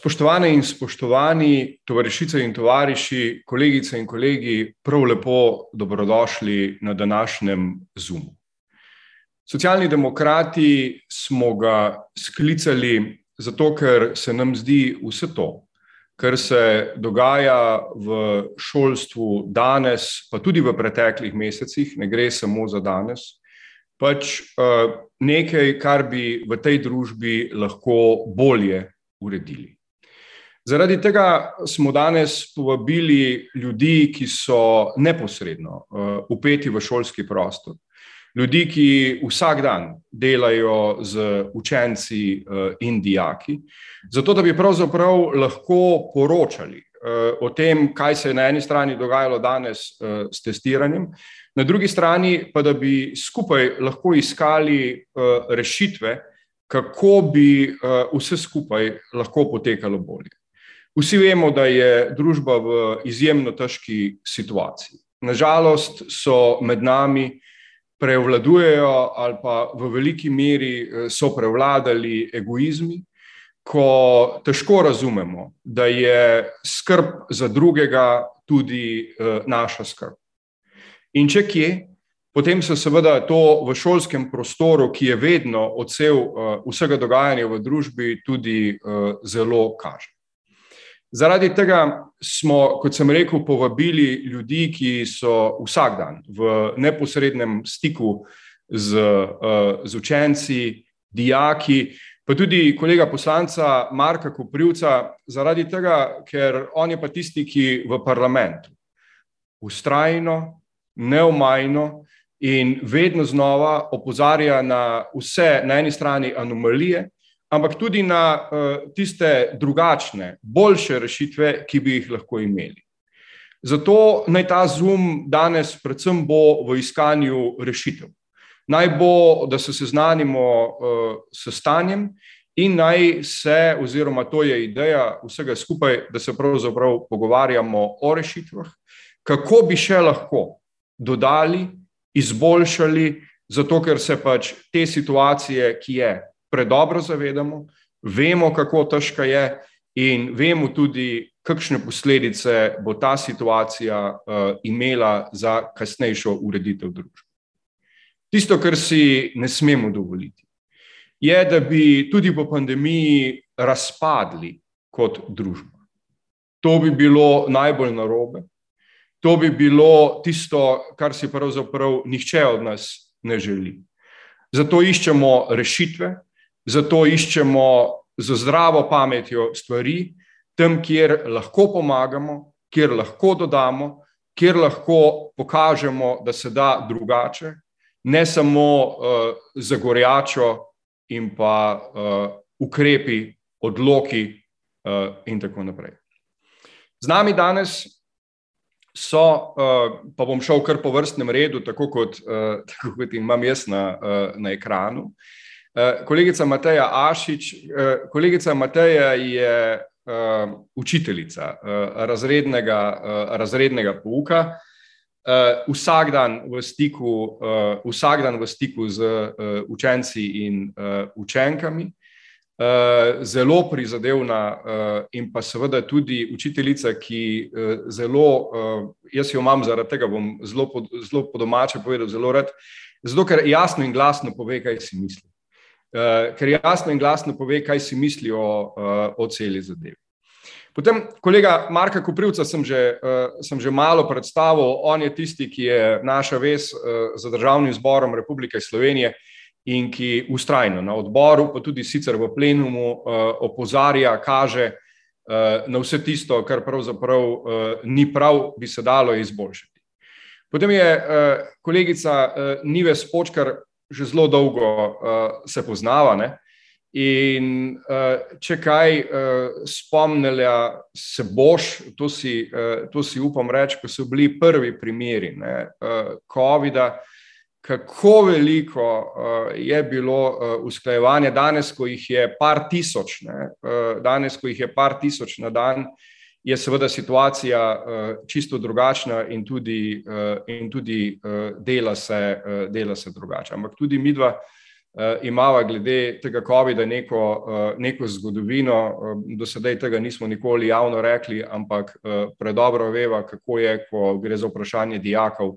Spoštovane in spoštovani, tovarišice in tovariši, kolegice in kolegi, prav lepo dobrodošli na današnjem Zoomu. Socialni demokrati smo ga sklicali zato, ker se nam zdi vse to, kar se dogaja v šolstvu danes, pa tudi v preteklih mesecih, ne gre samo za danes, pač nekaj, kar bi v tej družbi lahko bolje uredili. Zaradi tega smo danes povabili ljudi, ki so neposredno vpeti v šolski prostor, ljudi, ki vsak dan delajo z učenci in dijaki, zato da bi pravzaprav lahko poročali o tem, kaj se je na eni strani dogajalo danes s testiranjem, na drugi strani pa, da bi skupaj lahko iskali rešitve, kako bi vse skupaj lahko potekalo bolje. Vsi vemo, da je družba v izjemno težki situaciji. Na žalost so med nami, prevladujejo ali pa v veliki meri so prevladali egoizmi, ko težko razumemo, da je skrb za drugega tudi naša skrb. In če kje, potem se seveda to v šolskem prostoru, ki je vedno odsev vsega dogajanja v družbi, tudi zelo kaže. Zaradi tega smo, kot sem rekel, povabili ljudi, ki so vsak dan v neposrednem stiku z, z učenci, dijaki, pa tudi kolega poslanca Marka Koprivca, zaradi tega, ker on je pa tisti, ki v parlamentu vztrajno, neomajno in vedno znova opozarja na vse, na eni strani anomalije, ampak tudi na tiste drugačne, boljše rešitve, ki bi jih lahko imeli. Zato naj ta Zoom danes predvsem bo v iskanju rešitev. Naj bo, da se seznanimo s stanjem in naj se, oziroma to je ideja vsega skupaj, da se pravzaprav pogovarjamo o rešitvah, kako bi še lahko dodali, izboljšali, zato ker se pač te situacije, ki je, predobro zavedamo, vemo, kako težka je, in vemo tudi, kakšne posledice bo ta situacija imela za kasnejšo ureditev družbe. Tisto, kar si ne smemo dovoliti, je, da bi tudi po pandemiji razpadli kot družba. To bi bilo najbolj narobe, to bi bilo tisto, kar si pravzaprav nihče od nas ne želi. Zato iščemo rešitve, zato iščemo z zdravo pametjo stvari tam, kjer lahko pomagamo, kjer lahko dodamo, kjer lahko pokažemo, da se da drugače, ne samo z gorjačo in pa ukrepi, odloki in tako naprej. Z nami danes so, pa bom šel kar po vrstnem redu, tako kot, tako kot imam jaz na, na ekranu. Kolegica Mateja Ašič, kolegica Mateja je učiteljica razrednega, razrednega pouka, vsak dan v stiku, vsak dan v stiku z učenci in učenkami, zelo prizadevna in pa seveda tudi učiteljica, ki zelo, jaz jo imam zaradi tega, bom zelo zelo po domače povedal, zelo rad, zato ker jasno in glasno pove, kaj si misli. Ker jasno in glasno pove, kaj si misli o, o celi zadevi. Potem kolega Marka Koprivca sem že, sem že malo predstavil, on je tisti, ki je naša vez za Državnim zborom Republike Slovenije in ki vztrajno na odboru, pa tudi sicer v plenumu opozarja, kaže na vse tisto, kar pravzaprav ni prav, bi se dalo izboljšati. Potem je kolegica Nives Počkar, že zelo dolgo se poznava, ne, in če kaj spomnila se boš, to si, to si upam reči, ko so bili prvi primeri, ne, covida, kako veliko je bilo usklajevanja, danes, ko jih je par tisoč, ne, danes, ko jih je par tisoč na dan, je seveda situacija čisto drugačna in tudi, in tudi dela se, dela se drugače, ampak tudi midva imamo glede tega COVID-a neko, neko zgodovino. Do sedaj tega nismo nikoli javno rekli, ampak predobro veva, kako je, ko gre za vprašanje dijakov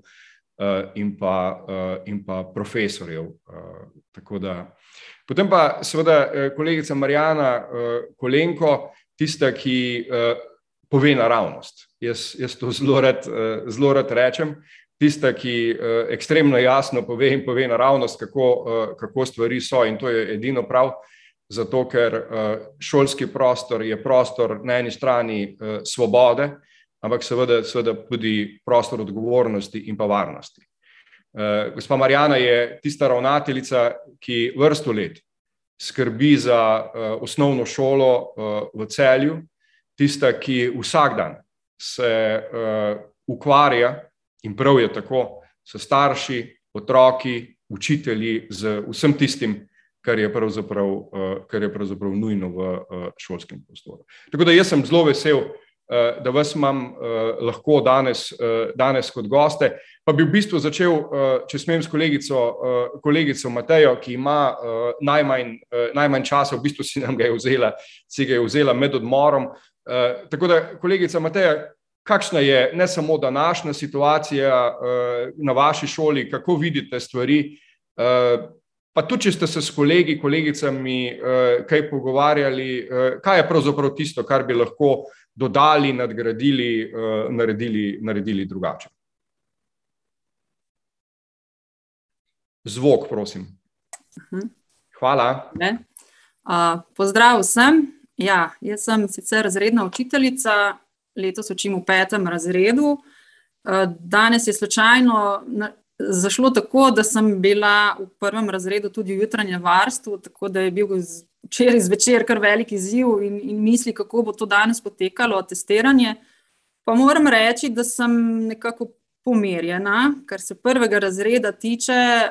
in pa, in pa profesorjev. Potem pa seveda kolegica Marijana Kolenko, tista, ki pove naravnost. Jaz, jaz to zelo rad, zelo rad rečem. Tista, ki ekstremno jasno pove in pove naravnost, kako, kako stvari so, in to je edino prav, zato ker šolski prostor je prostor na eni strani svobode, ampak seveda, seveda tudi prostor odgovornosti in pa varnosti. Gospa Marijana je tista ravnateljica, ki vrsto let skrbi za osnovno šolo v celju, tista, ki vsak dan se uh, ukvarja in prav je tako, s starši, otroki, učitelji, z vsem tistim, kar je pravzaprav, uh, kar je pravzaprav nujno v uh, šolskem prostoru. Tako da jaz sem zelo vesel, uh, da vas imam uh, lahko danes, uh, danes kot goste. Pa bi v bistvu začel, uh, če smem, s kolegico, uh, kolegico Matejo, ki ima uh, najmanj, uh, najmanj časa, v bistvu si nam ga je vzela, si ga je vzela med odmorom. Uh, tako da, kolegica Mateja, kakšna je ne samo današnja situacija uh, na vaši šoli, kako vidite stvari, uh, pa tudi, če ste se s kolegi, kolegicami kaj pogovarjali, kaj je pravzaprav tisto, kar bi lahko dodali, nadgradili, naredili, naredili drugače. Zvok, prosim. Mhm. Hvala. Uh, pozdrav vsem. Ja, jaz sem sicer razredna učiteljica, letos učim v petem razredu. Eh, danes je slučajno zašlo tako, da sem bila v prvem razredu tudi v jutranjem varstvu, tako da je bil včeraj zvečer kar velik izziv in, in misli, kako bo to danes potekalo, testiranje. Pa moram reči, da sem nekako pomirjena, kar se prvega razreda tiče,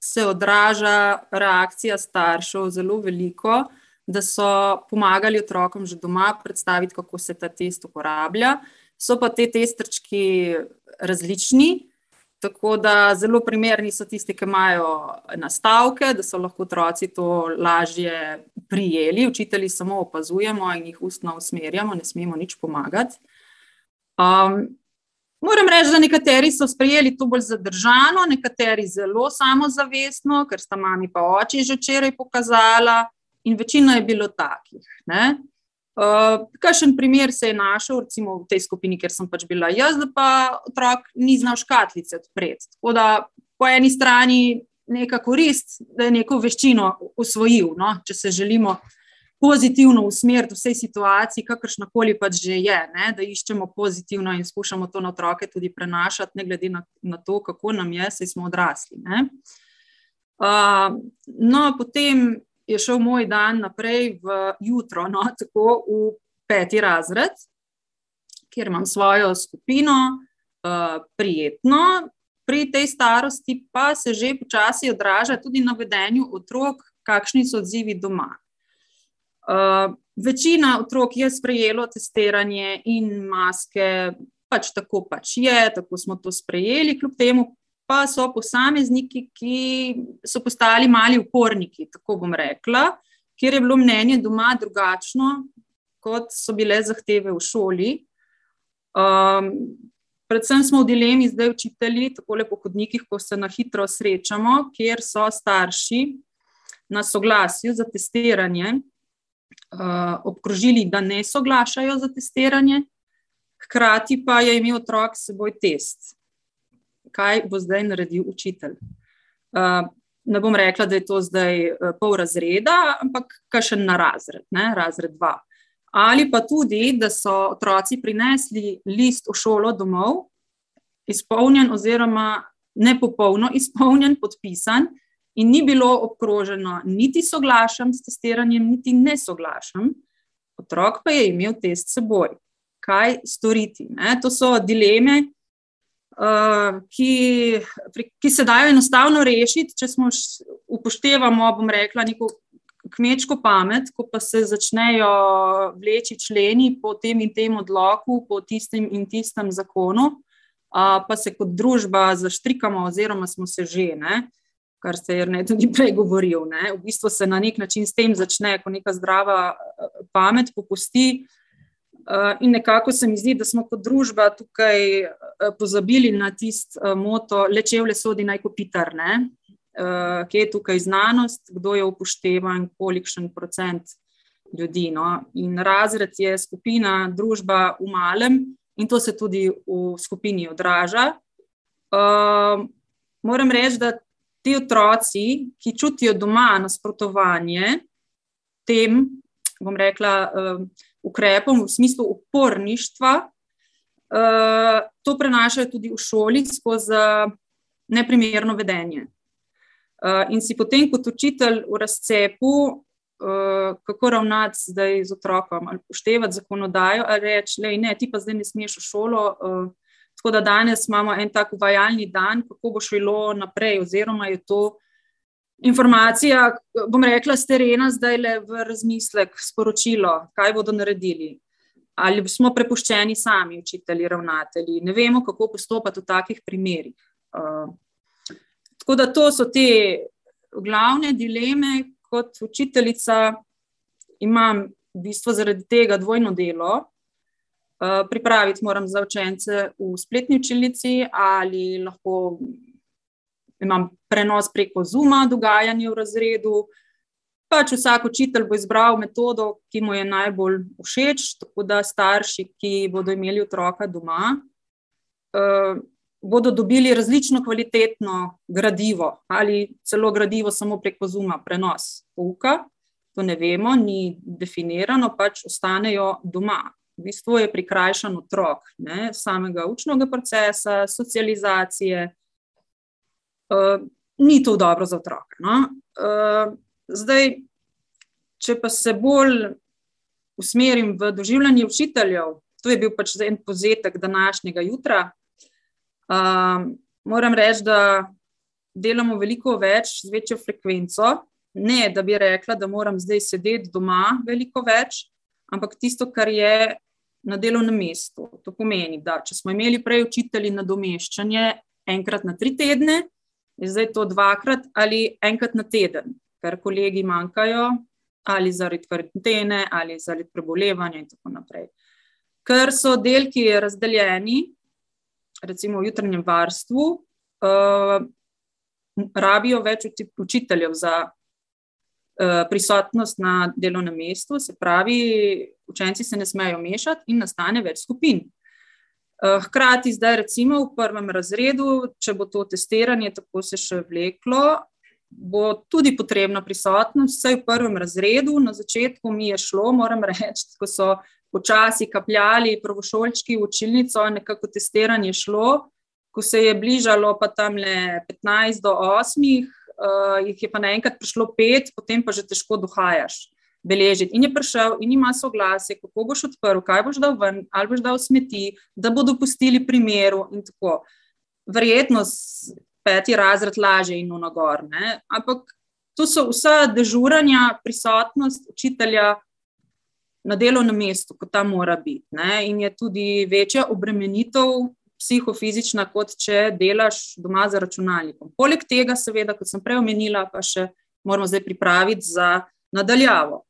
se odraža reakcija staršev zelo veliko da so pomagali otrokom že doma predstaviti, kako se ta test uporablja. So pa te testrčki različni, tako da zelo primerni so tisti, ki imajo nastavke, da so lahko otroci to lažje prijeli. Učitelji samo opazujemo in jih ustno usmerjamo, ne smemo nič pomagati. Um, moram reči, da nekateri so sprejeli to bolj zadržano, nekateri zelo samozavestno, ker sta mami pa oči že včeraj pokazala in večina je bilo takih. Uh, Kakšen primer se je našel, recimo v tej skupini, kjer sem pač bila jaz, da pa otrok ni znal škatlice odpreti. Tako da po eni strani neka korist, da je neko veščino usvojil, no? če se želimo pozitivno usmeriti vsej situaciji, kakršna koli pač že je, ne? da iščemo pozitivno in skušamo to na otroke tudi prenašati, ne glede na, na to, kako nam je, saj smo odrasli. Uh, no, potem je šel moj dan naprej v jutro, no, tako v peti razred, kjer imam svojo skupino, uh, prijetno. Pri tej starosti pa se že počasi odraža tudi na vedenju otrok, kakšni so odzivi doma. Uh, večina otrok je sprejelo testiranje in maske, pač tako pač je, tako smo to sprejeli, kljub temu pa so posamezniki, ki so postali mali uporniki, tako bom rekla, kjer je bilo mnenje doma drugačno, kot so bile zahteve v šoli. Um, predvsem smo v dilemi zdaj učitelji, tako lepo hodnikih, ko se na hitro srečamo, kjer so starši na soglasju za testiranje uh, obkrožili, da ne soglašajo za testiranje, hkrati pa je imel otrok s seboj test kaj bo zdaj naredil učitelj. Uh, ne bom rekla, da je to zdaj uh, pol razreda, ampak kakšen na razred, ne, razred dva. Ali pa tudi, da so otroci prinesli list v šolo domov, izpolnjen, oziroma ne popolno izpolnjen, podpisan, in ni bilo obkroženo, niti soglašam s testiranjem, niti ne soglašam, otrok pa je imel test s seboj. Kaj storiti? Ne? To so dileme, ki, ki se dajo enostavno rešiti, če smo upoštevamo, bom rekla, neko kmečko pamet, ko pa se začnejo vleči členi po tem in tem odloku, po tistem in tistem zakonu, pa se kot družba zaštrikamo, oziroma smo se že. Ne? kar se je tudi prej govoril. Ne. V bistvu se na nek način s tem začne, ko neka zdrava pamet popusti. Uh, in nekako se mi zdi, da smo kot družba tukaj uh, pozabili na tisto uh, moto, leče v lesodi naj kopitar, uh, kje je tukaj znanost, kdo je upoštevan, kolikšen procent ljudi. No? In razred je skupina, družba v malem in to se tudi v skupini odraža. Uh, moram reči, da ti otroci, ki čutijo doma nasprotovanje tem, bom rekla, uh, ukrepom v smislu uporništva, uh, to prenašajo tudi v šoli skozi neprimerno vedenje. Uh, in si potem, kot učitelj v razcepu, kako ravnati zdaj z otrokom, ali poštevati zakonodajo, ali reči, da ne, ti pa zdaj ne smeš v šolo. Tako da danes imamo en tak uvajalni dan, kako bo šlo naprej, oziroma je to informacija, bom rekla, z terena, zdaj le v razmislek, sporočilo, kaj bodo naredili. Ali smo prepuščeni sami, učitelji, ravnatelji, ne vemo, kako postopati v takih primerih. Uh, tako da to so te glavne dileme, kot učiteljica imam v bistvu zaradi tega dvojno delo. Eh, pripraviti moram za učence v spletni učilnici, ali lahko imam prenos preko Zuma, dogajanje v razredu. Pač vsak učitelj bo izbral metodo, ki mu je najbolj všeč, tako da starši, ki bodo imeli otroka doma, uh, bodo dobili različno kvalitetno gradivo ali celo gradivo samo preko Zuma, prenos pouka. To ne vemo, ni definirano, pač ostanejo doma v bistvu je prikrajšan otrok ne, samega učnega procesa, socializacije. Uh, ni to dobro za otroka. No? Uh, zdaj, če pa se bolj usmerim v doživljanje učiteljev, to je bil pač en povzetek današnjega jutra. Uh, moram reči, da delamo veliko več z večjo frekvenco. Ne, da bi rekla, da moram zdaj sedeti doma veliko več, ampak tisto, kar je na delovnem mestu. To pomeni, da če smo imeli prej učitelji na domeščanje enkrat na tri tedne, je zdaj to dvakrat ali enkrat na teden, ker kolegi manjkajo ali zaradi karantene ali zaradi prebolevanja in tako naprej. Ker so delki razdeljeni, recimo v jutranjem varstvu, uh, rabijo več učiteljev za Eh, prisotnost na delovnem mestu, se pravi, učenci se ne smejo mešati in nastane več skupin. Eh, hkrati, zdaj, recimo v prvem razredu, če bo to testiranje tako se še vleklo, bo tudi potrebna prisotnost, vsaj v prvem razredu. Na začetku mi je šlo, moram reči, ko so počasi kapljali prvošolčki v učilnico, nekako testiranje šlo. Ko se je bližalo, pa tam le 15 do 8, uh, jih je pa naenkrat prišlo pet, potem pa že težko dohajaš. Beležiti. In je prišel, in ima soglasje, kako boš odprl, kaj boš dal ven, ali boš dal smeti, da bodo pustili primeru. Verjetno peti razred lažje in na gor. Ne? Ampak to so vsa dežuranja, prisotnost učitelja na delovnem mestu, kot tam mora biti. Ne? In je tudi večja obremenitev psihofizična, kot če delaš doma za računalnikom. Poleg tega, seveda, kot sem prej omenila, pa še moramo zdaj pripraviti za nadaljavo.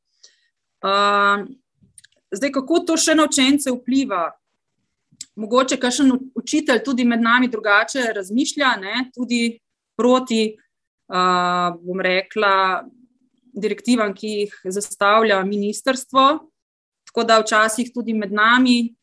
Uh, zdaj, kako to še na učence vpliva? Mogoče kakšen učitelj tudi med nami drugače razmišlja, ne? tudi proti, uh, bom rekla, direktivam, ki jih zastavlja ministrstvo. Tako da včasih tudi med nami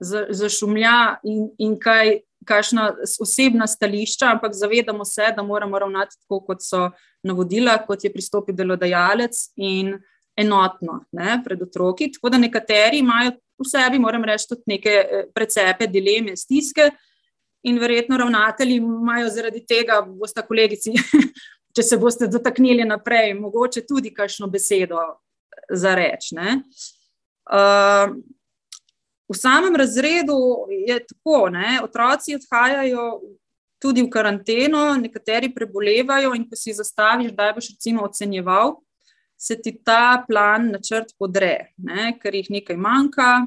zašumlja in, in kaj, kakšna osebna stališča, ampak zavedamo se, da moramo ravnati tako, kot so navodila, kot je pristopil delodajalec in enotno ne, pred otroki. Tako da nekateri imajo v sebi, moram reči, tudi neke eh, precepe, dileme, stiske. In verjetno ravnatelji imajo zaradi tega, boste kolegici, če se boste dotaknili naprej, mogoče tudi kakšno besedo za reči. Uh, V samem razredu je tako, da otroci odhajajo tudi v karanteno, nekateri prebolevajo, in ko si zastaviš, da boš recimo ocenjeval, se ti ta plan, načrt podre, ne? ker jih nekaj manjka.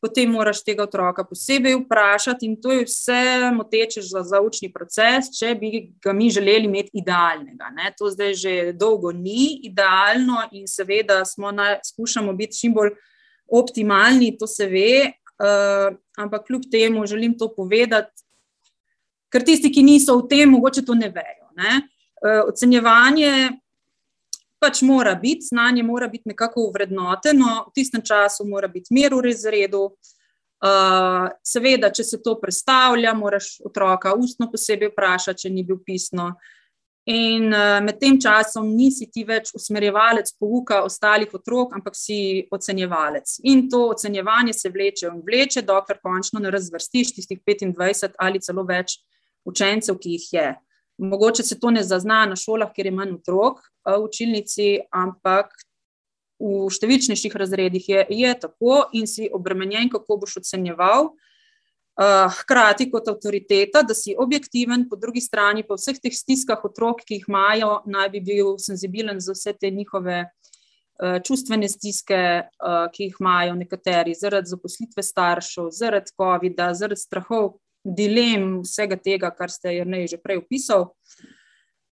potem moraš tega otroka posebej vprašati, in to je vse moteče za zaučni proces, če bi ga mi želeli imeti idealnega. Ne. To zdaj že dolgo ni idealno, in seveda na, skušamo biti čim bolj optimalni, to se ve, uh, ampak kljub temu želim to povedati, ker tisti, ki niso v tem, mogoče to ne vejo. Ne. Uh, ocenjevanje pač mora biti, znanje mora biti nekako uvrednoteno, v tistem času mora biti mir v razredu. Uh, seveda, če se to predstavlja, moraš otroka ustno posebej vprašati, če ni bil pisno. In uh, med tem časom nisi ti več usmerjevalec pouka ostalih otrok, ampak si ocenjevalec. In to ocenjevanje se vleče in vleče, dokler končno ne razvrstiš tistih 25 ali celo več učencev, ki jih je. Mogoče se to ne zazna na šolah, ker je manj otrok v učilnici, ampak v številčnejših razredih je, je tako in si obremenjen, kako boš ocenjeval. Hkrati kot avtoriteta, da si objektiven, po drugi strani pa vseh teh stiskah otrok, ki jih imajo, naj bi bil senzibilen za vse te njihove čustvene stiske, ki jih imajo nekateri zaradi zaposlitve staršev, zaradi COVID-a, zaradi strahov, dilem, vsega tega, kar ste Jrnej že prej opisal.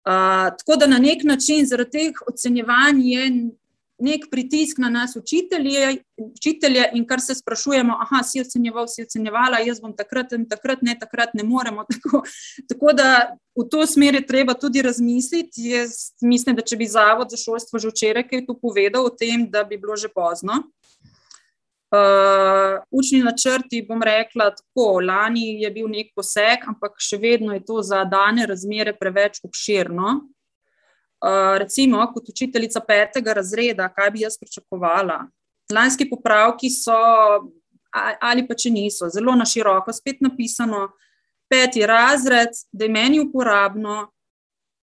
Uh, tako da na nek način zaradi teh ocenjevanj je nek pritisk na nas, učitelje, učitelje, in kar se sprašujemo, aha, si ocenjeval, si ocenjevala, jaz bom takrat in takrat ne, takrat ne moremo. Tako, tako da v to smer je treba tudi razmisliti. Jaz mislim, da če bi Zavod za šolstvo že včeraj kaj tu povedal o tem, da bi bilo že pozno. Uh, učni načrti, bom rekla, tako, lani je bil nek poseg, ampak še vedno je to za dane razmere preveč obširno. Uh, recimo, kot učiteljica petega razreda, kaj bi jaz pričakovala? Lanski popravki so, ali pa če niso, zelo na široko spet napisano. Peti razred, da je meni uporabno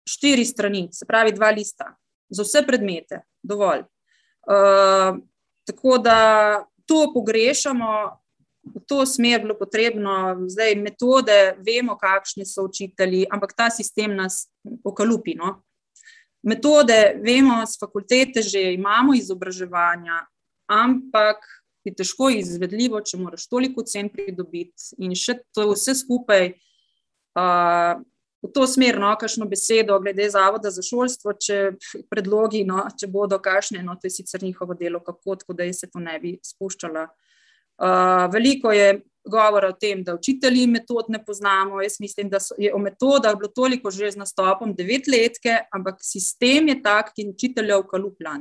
štiri strani, se pravi dva lista, za vse predmete, dovolj. Uh, tako da to pogrešamo, v to smer bilo potrebno, zdaj metode, vemo, kakšni so učitelji, ampak ta sistem nas okalupi. No? Metode, vemo, z fakultete že imamo izobraževanja, ampak je težko izvedljivo, če moraš toliko cen pridobiti in še to vse skupaj. Uh, V to smer, no, kakšno besedo, glede Zavoda za šolstvo, če predlogi, no, če bodo kašne, no, to je sicer njihovo delo, kako, tako da se to ne bi spuščala. Uh, veliko je govora o tem, da učitelji metod ne poznamo. Jaz mislim, da je o metodah bilo toliko že z nastopom devetletke, ampak sistem je tak, ki učitelja ukaluplja.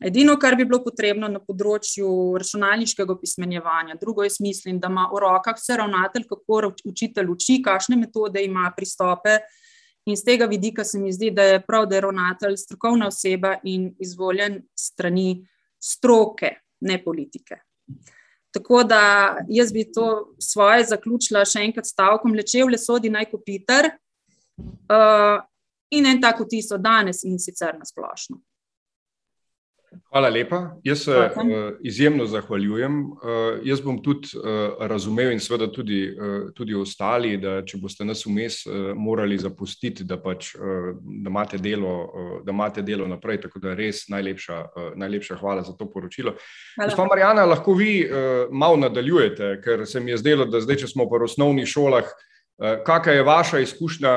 Edino, kar bi bilo potrebno na področju računalniškega pismenjevanja, drugo je, mislim, da ima v rokah vse ravnatelj, kako učitelj uči, kakšne metode ima, pristope. In z tega vidika se mi zdi, da je prav, da je ravnatelj strokovna oseba in izvoljen strani stroke, ne politike. Tako da jaz bi to svoje zaključila še enkrat stavkom: lečev le sodi naj kopiter. Uh, in en tak vtis od danes, in sicer na splošno. Hvala lepa. Jaz se uh, izjemno zahvaljujem. Uh, jaz bom tudi uh, razumel in seveda tudi, uh, tudi ostali, da če boste nas vmes uh, morali zapustiti, da, pač, uh, da, imate delo, uh, da imate delo naprej. Tako da res najlepša, uh, najlepša hvala za to poročilo. Gospod Marijana, lahko vi uh, malo nadaljujete, ker se mi je zdelo, da zdaj, če smo v osnovnih šolah. Kakšna je vaša izkušnja,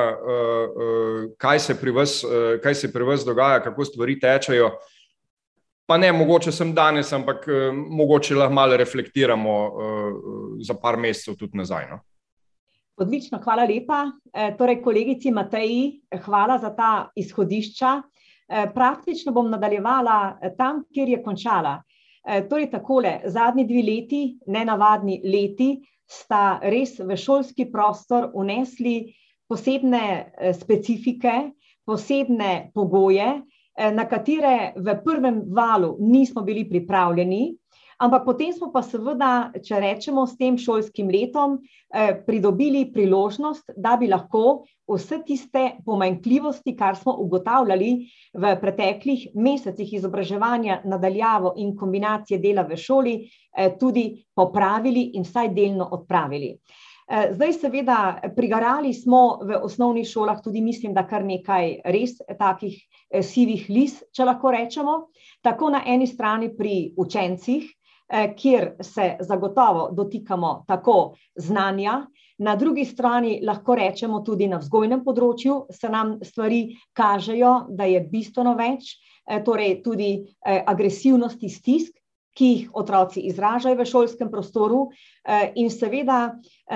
kaj se pri vas, kaj se pri vas dogaja, kako stvari tečejo? Pa ne mogoče sem danes, ampak uh, mogoče lahko malo reflektiramo uh, za par mesecev tudi nazaj. No? Odlično, hvala lepa. E, torej, kolegici Mateji, hvala za ta izhodišča. E, praktično bom nadaljevala tam, kjer je končala. E, torej, takole, zadnji dve leti, nenavadni leti, sta res v šolski prostor unesli posebne specifike, posebne pogoje, na katere v prvem valu nismo bili pripravljeni, ampak potem smo pa seveda, če rečemo s tem šolskim letom, eh, pridobili priložnost, da bi lahko vse tiste pomanjkljivosti, kar smo ugotavljali v preteklih mesecih izobraževanja nadaljavo in kombinacije dela v šoli, eh, tudi popravili in vsaj delno odpravili. Eh, zdaj, seveda, prigarali smo v osnovnih šolah tudi, mislim, da kar nekaj res takih eh, sivih lis, če lahko rečemo, tako na eni strani pri učencih, kjer se zagotovo dotikamo tako znanja, na drugi strani lahko rečemo tudi na vzgojnem področju, se nam stvari kažejo, da je bistveno več, torej tudi agresivnosti, stisk, ki jih otroci izražajo v šolskem prostoru, in seveda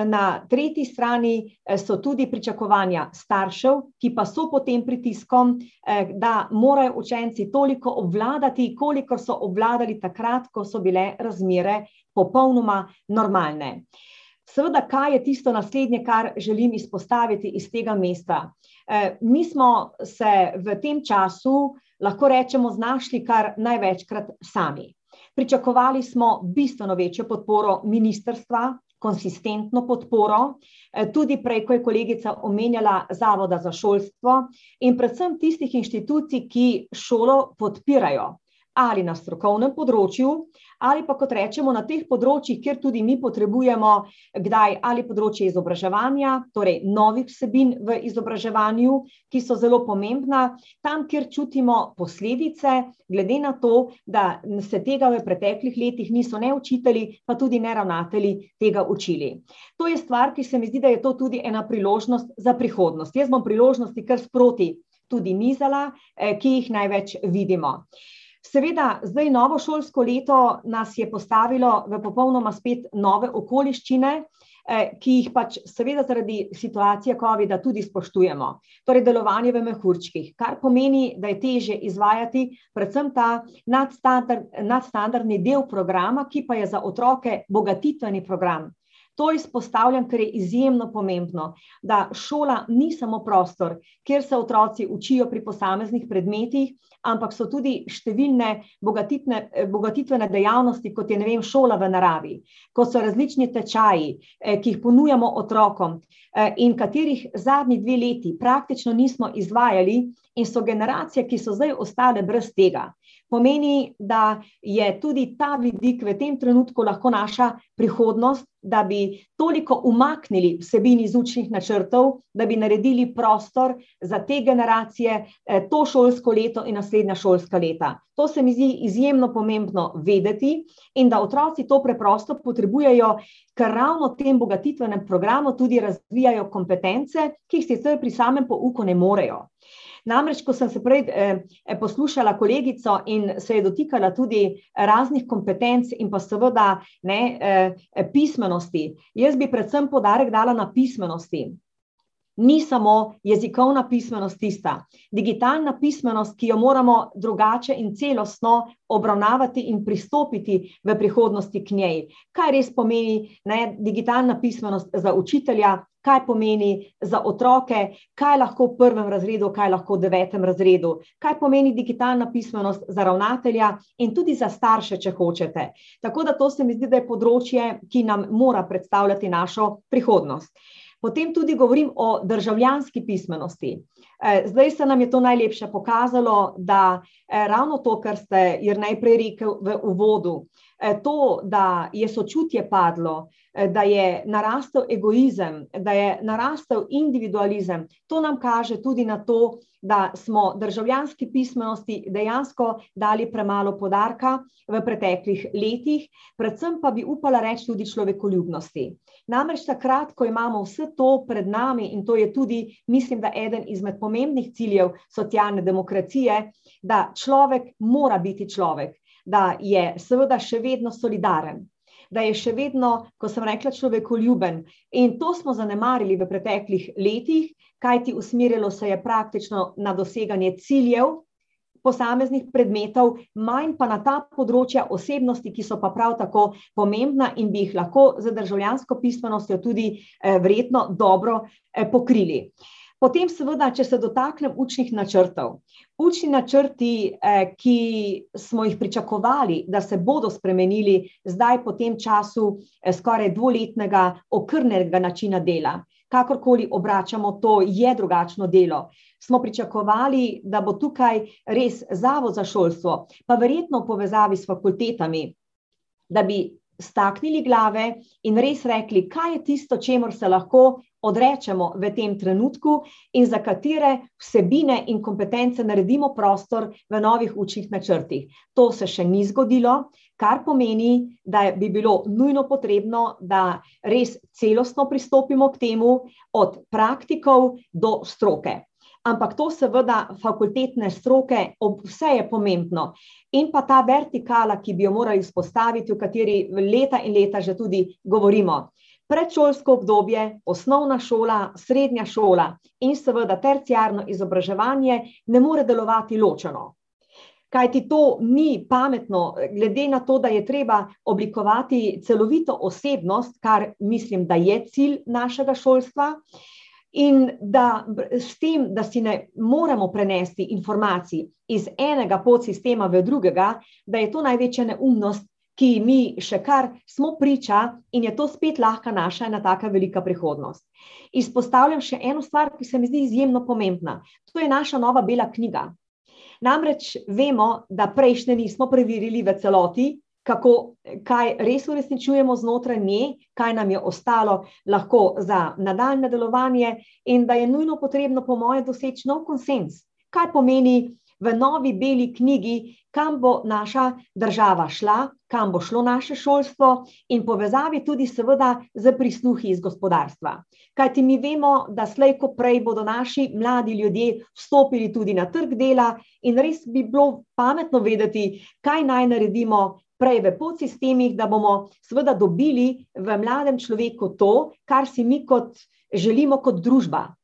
na tretji strani so tudi pričakovanja staršev, ki pa so pod tem pritiskom, da morajo učenci toliko obvladati, kolikor so obvladali takrat, ko so bile razmere popolnoma normalne. Seveda, kaj je tisto naslednje, kar želim izpostaviti iz tega mesta? mi smo se v tem času, lahko rečemo, znašli kar največkrat sami. Pričakovali smo bistveno večjo podporo ministrstva, konsistentno podporo, tudi prej, ko je kolegica omenjala Zavoda za šolstvo, in predvsem tistih inštitucij, ki šolo podpirajo. Ali na strokovnem področju ali pa, kot rečemo, na teh področjih, kjer tudi mi potrebujemo kdaj ali področje izobraževanja, torej novih vsebin v izobraževanju, ki so zelo pomembna, tam, kjer čutimo posledice, glede na to, da se tega v preteklih letih niso ne učitelji pa tudi ne ravnatelji tega učili. To je stvar, ki se mi zdi, da je to tudi ena priložnost za prihodnost, jaz bom priložnosti kar sproti tudi nizala, ki jih največ vidimo. Seveda zdaj novo šolsko leto nas je postavilo v popolnoma spet nove okoliščine, ki jih pač seveda zaradi situacije covida tudi spoštujemo. Torej delovanje v mehurčkih, kar pomeni, da je težje izvajati predvsem ta nadstandardni del programa, ki pa je za otroke bogatitveni program. To izpostavljam, ker je izjemno pomembno, da šola ni samo prostor, kjer se otroci učijo pri posameznih predmetih, ampak so tudi številne bogatitvene dejavnosti, kot je, vem, šola v naravi, ko so različni tečaji, ki jih ponujamo otrokom, in katerih zadnji dve leti praktično nismo izvajali in so generacije, ki so zdaj ostale brez tega. Pomeni, da je tudi ta vidik v tem trenutku lahko naša prihodnost, da bi toliko umaknili vsebin iz učnih načrtov, da bi naredili prostor za te generacije, to šolsko leto in naslednja šolska leta. To se mi zdi izjemno pomembno vedeti in da otroci to preprosto potrebujejo, ker ravno v tem bogatitvenem programu tudi razvijajo kompetence, ki jih sicer pri samem pouku ne morejo. Namreč ko sem se prej, poslušala kolegico in se je dotikala tudi raznih kompetenc in pa seveda, ne, pismenosti, jaz bi predvsem poudarek dala na pismenosti. Ni samo jezikovna pismenost tista, digitalna pismenost, ki jo moramo drugače in celostno obravnavati in pristopiti v prihodnosti k njej. Kaj res pomeni, ne, digitalna pismenost za učitelja, kaj pomeni za otroke, kaj lahko v prvem razredu, kaj lahko v devetem razredu, kaj pomeni digitalna pismenost za ravnatelja in tudi za starše, če hočete. Tako da to se mi zdi, da je področje, ki nam mora predstavljati našo prihodnost. Potem tudi govorim o državljanski pismenosti. zdaj se nam je to najlepše pokazalo, da, ravno to, kar ste Jernej prej rekel v uvodu, to, da je sočutje padlo, da je narastel egoizem, da je narastel individualizem, to nam kaže tudi na to, da smo državljanski pismenosti dejansko dali premalo poudarka v preteklih letih, predvsem pa bi upala reči tudi človekoljubnosti. Namreč takrat, ko imamo vse to pred nami, in to je tudi, mislim, da eden izmed pomembnih ciljev socialne demokracije, da človek mora biti človek, da je seveda še vedno solidaren, da je še vedno, ko sem rekla, človekoljuben, in to smo zanemarili v preteklih letih, kajti usmerjalo se je praktično na doseganje ciljev posameznih predmetov, manj pa na ta področja osebnosti, ki so pa prav tako pomembna in bi jih lahko z državljansko pismenostjo tudi, verjetno dobro, pokrili. Potem seveda, če se dotaknem učnih načrtov. Učni načrti, ki smo jih pričakovali, da se bodo spremenili zdaj po tem času, skoraj dvoletnega okrnjenega načina dela, kakorkoli obračamo, to je drugačno delo, smo pričakovali, da bo tukaj res Zavod za šolstvo, pa verjetno v povezavi s fakultetami, da bi staknili glave in res rekli, kaj je tisto, čemur se lahko odrečemo v tem trenutku in za katere vsebine in kompetence naredimo prostor v novih učnih načrtih. To se še ni zgodilo, kar pomeni, da bi bilo nujno potrebno, da res celostno pristopimo k temu, od praktikov do stroke. Ampak to seveda fakultetne stroke, vse je pomembno. In pa ta vertikala, ki bi jo morali vzpostaviti, v kateri leta in leta že tudi govorimo. Predšolsko obdobje, osnovna šola, srednja šola in seveda terciarno izobraževanje ne more delovati ločeno. Kaj ti to ni pametno, glede na to, da je treba oblikovati celovito osebnost, kar mislim, da je cilj našega šolstva, in da s tem, da si ne moremo prenesti informacij iz enega podsistema v drugega, da je to največja neumnost, ki mi še kar smo priča in je to spet lahka naša ena taka velika prihodnost. Izpostavljam še eno stvar, ki se mi zdi izjemno pomembna. To je naša nova bela knjiga. Namreč vemo, da prejšnje nismo preverili v celoti, kako, kaj res uresničujemo znotraj nje, kaj nam je ostalo lahko za nadaljne delovanje, in da je nujno potrebno, po moje, doseči nov konsens. Kaj pomeni v novi beli knjigi, kam bo naša država šla, kam bo šlo naše šolstvo, in povezavi tudi, seveda, z prisluhi iz gospodarstva. Kajti mi vemo, da slej, ko prej bodo naši mladi ljudje vstopili tudi na trg dela, in res bi bilo pametno vedeti, kaj naj naredimo prej v podsistemih, da bomo seveda dobili v mladem človeku to, kar si mi kot želimo kot družba.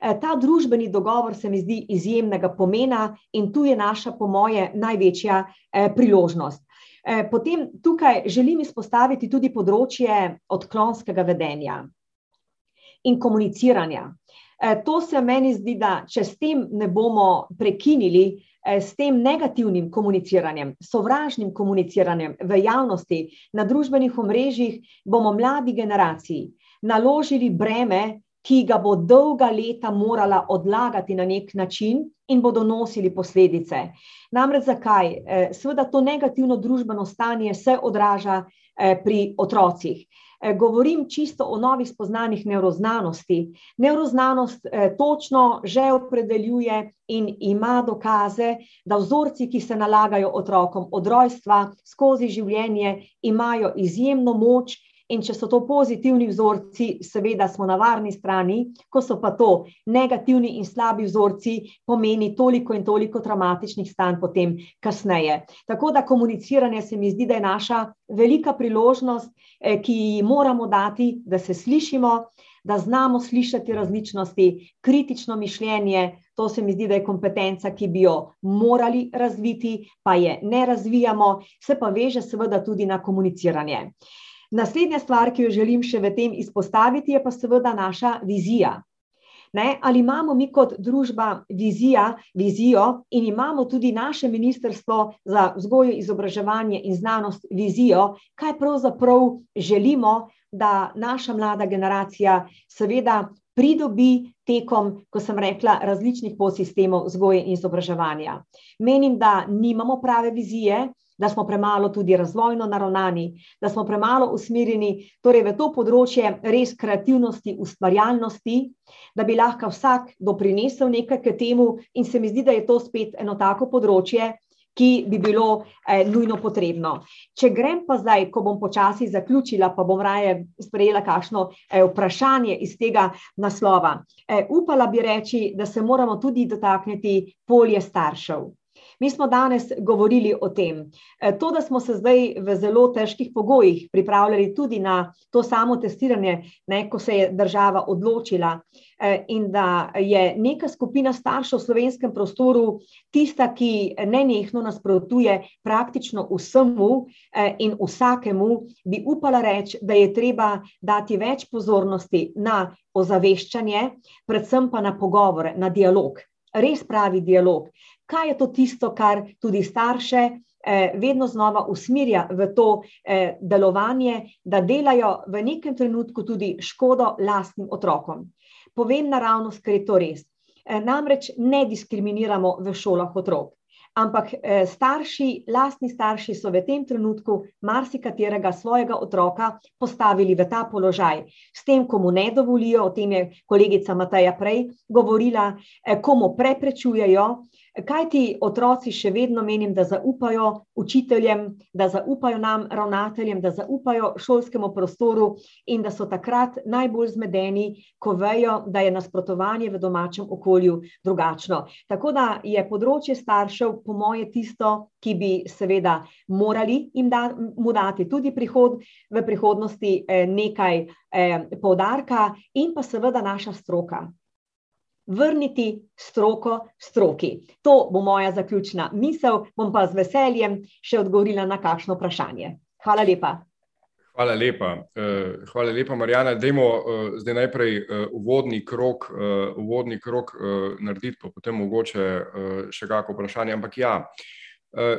E, ta družbeni dogovor se mi zdi izjemnega pomena in tu je naša, po moje, največja e, priložnost. E, potem tukaj želim izpostaviti tudi področje odklonskega vedenja in komuniciranja. To se meni zdi, da če s tem ne bomo prekinili, Eh, s tem negativnim komuniciranjem, sovražnim komuniciranjem v javnosti, na družbenih omrežjih, bomo mladi generaciji naložili breme, ki ga bo dolga leta morala odlagati na nek način in bodo nosili posledice. Namreč zakaj? Eh, seveda to negativno družbeno stanje se odraža eh, pri otrocih. Eh, govorim čisto o novih spoznanjih nevroznanosti. Nevroznanost eh, točno že opredeljuje in ima dokaze, da vzorci, ki se nalagajo otrokom od rojstva skozi življenje, imajo izjemno moč In če so to pozitivni vzorci, seveda smo na varni strani, ko so pa to negativni in slabi vzorci, pomeni toliko in toliko traumatičnih stanj potem kasneje. Tako da komuniciranje se mi zdi, da je naša velika priložnost, eh, ki ji moramo dati, da se slišimo, da znamo slišati različnosti, kritično mišljenje. To se mi zdi, da je kompetenca, ki bi jo morali razviti, pa je ne razvijamo, se pa veže seveda tudi na komuniciranje. Naslednja stvar, ki jo želim še v tem izpostaviti, je pa seveda naša vizija. Ne, ali imamo mi kot družba vizija, vizijo in imamo tudi naše ministrstvo za vzgojo, izobraževanje in znanost vizijo, kaj pravzaprav želimo, da naša mlada generacija seveda pridobi tekom, ko sem rekla, različnih podsistemov vzgoje in izobraževanja. Menim, da nimamo prave vizije, da smo premalo tudi razvojno naravnani, da smo premalo usmerjeni torej v to področje res kreativnosti, ustvarjalnosti, da bi lahko vsak doprinesel nekaj k temu, in se mi zdi, da je to spet eno tako področje. Ki bi bilo eh, nujno potrebno. Če grem pa zdaj, ko bom počasi zaključila, pa bom raje sprejela kakšno eh, vprašanje iz tega naslova. Eh, upala bi reči, da se moramo tudi dotakniti polje staršev. Mi smo danes govorili o tem. E, to, da smo se zdaj v zelo težkih pogojih pripravljali tudi na to samo testiranje, ne, ko se je država odločila, e, in da je neka skupina staršev v slovenskem prostoru tista, ki nenehno nasprotuje praktično vsemu e, in vsakemu, bi upala reči, da je treba dati več pozornosti na ozaveščanje, predvsem pa na pogovore, na dialog. Res pravi dialog, kaj je to tisto, kar tudi starše eh, vedno znova usmirja v to eh, delovanje, da delajo v nekem trenutku tudi škodo lastnim otrokom. Povem naravnost, ker je to res. Eh, namreč ne diskriminiramo v šolah otrok. ampak starši, lastni starši so v tem trenutku marsikaterega svojega otroka postavili v ta položaj. S tem, komu ne dovolijo, o tem je kolegica Mataja prej govorila, eh, komu preprečujejo, Kaj ti otroci še vedno menim, da zaupajo učiteljem, da zaupajo nam, ravnateljem, da zaupajo šolskemu prostoru in da so takrat najbolj zmedeni, ko vejo, da je nasprotovanje v domačem okolju drugačno. Tako da je področje staršev, po moje, tisto, ki bi seveda morali jim da, mu dati tudi prihod, v prihodnosti eh, nekaj eh, poudarka in pa seveda naša stroka vrniti stroko stroki. To bo moja zaključna misel, bom pa z veseljem še odgovorila na kakšno vprašanje. Hvala lepa. Hvala lepa, eh, hvala lepa Marjana. Dajmo eh, zdaj najprej eh, uvodni krok, uvodni krok narediti, pa potem mogoče še kako vprašanje. Ampak ja,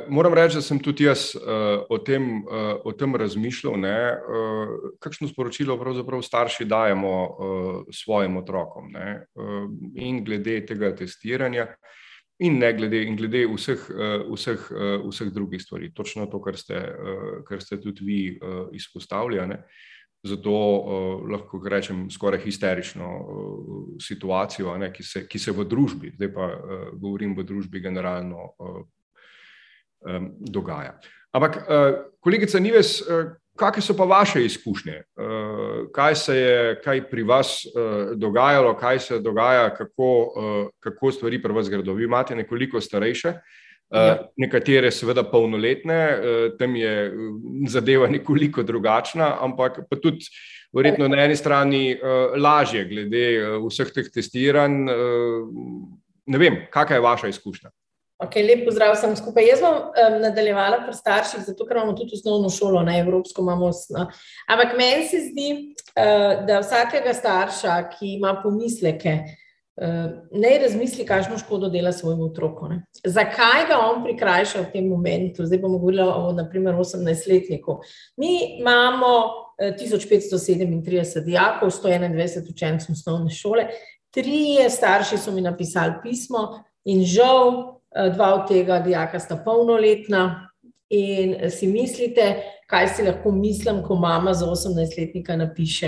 moram reči, da sem tudi jaz uh, o, tem, uh, o tem razmišljal, uh, kakšno sporočilo pravzaprav starši dajemo uh, svojim otrokom. Uh, in glede tega testiranja, in ne glede, in glede vseh, vseh, vseh drugih stvari. Točno to, kar ste, kar ste tudi vi izpostavljali. Zato lahko rečem skoraj histerično situacijo, ne, ki, se, ki se v družbi, zdaj pa govorim v družbi generalno. Um, dogaja. Ampak, uh, kolegica Nives, uh, kakšne so pa vaše izkušnje? Uh, kaj se je kaj pri vas uh, dogajalo, kaj se dogaja, kako, uh, kako stvari pri vas gredo? Vi imate nekoliko starejše. Uh, nekatere, seveda, polnoletne, uh, tam je zadeva nekoliko drugačna, ampak pa tudi, verjetno, na eni strani uh, lažje, glede uh, vseh teh testiranj. Uh, ne vem, kakšna je vaša izkušnja? Okay, lep pozdrav vsem skupaj. Jaz bom um, nadaljevala pri starših, zato ker imamo tudi osnovno šolo, na Evropsko imamo osnovno. Ampak meni se zdi, uh, da vsakega starša, ki ima pomisleke, uh, ne razmisli, kakšno škodo dela svojemu otroku. Ne? Zakaj ga on prikrajša v tem momentu? Zdaj bomo govorili o, naprimer, 18-letniku. Mi imamo uh, 1537 dijakov, 121 učencev osnovne šole, trije starši so mi napisali pismo in žal. Eh, dva od tega dijaka sta polnoletna. In si mislite, kaj si lahko mislim, ko mama za 18-letnika napiše,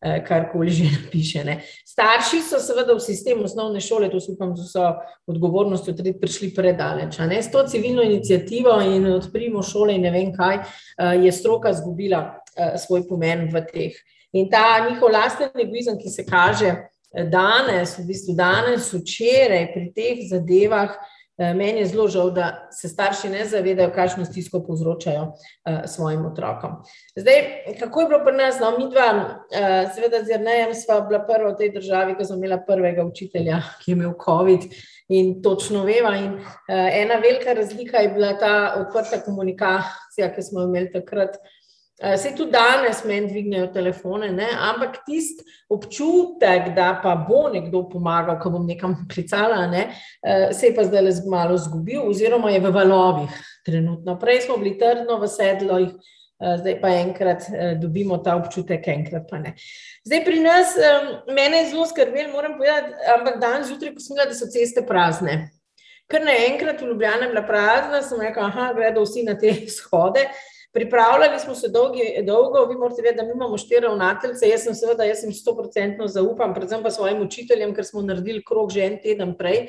eh, karkoli že napiše. Ne. Starši so seveda v sistemu osnovne šole, to upam, da so odgovornosti tudi prišli predaleč. S to civilno inicijativo in odprimo šole in ne vem kaj, eh, je stroka zgubila svoj pomen v teh. In ta njihov lasten egoizem, ki se kaže danes, v bistvu danes, včeraj pri teh zadevah, Eh, meni je zelo žal, da se starši ne zavedajo, kakšno stisko povzročajo uh, svojim otrokom. Zdaj, kako je bilo pri nas, no, mi dva, uh, seveda z Jrnejem, sva bila prva v tej državi, ki smo imela prvega učitelja, ki je imel COVID in točno veva. In, uh, ena velika razlika je bila ta odprta komunikacija, ki smo jo imeli takrat. Uh, Se tudi danes meni dvignejo telefone, ne? ampak tisti občutek, da pa bo nekdo pomagal, ko bom nekam klicala, ne? se je pa zdaj le malo zgubil, oziroma je v valovih trenutno. Prej smo bili trdno v sedlojih, zdaj pa enkrat dobimo ta občutek, enkrat pa ne. Zdaj pri nas, mene je zelo skrbel, moram povedati, ampak danes zjutraj, ko sem videla, da so ceste prazne. Ker naenkrat v Ljubljani je bila prazna, sem rekla, aha, gredo vsi na te shode. Pripravljali smo se dolgi, dolgo, vi morate vedeti, da imamo štiri ravnateljice. Jaz sem seveda, jaz sem sto procentno zaupam, predvsem pa svojim učiteljem, ker smo naredili krok že en teden prej.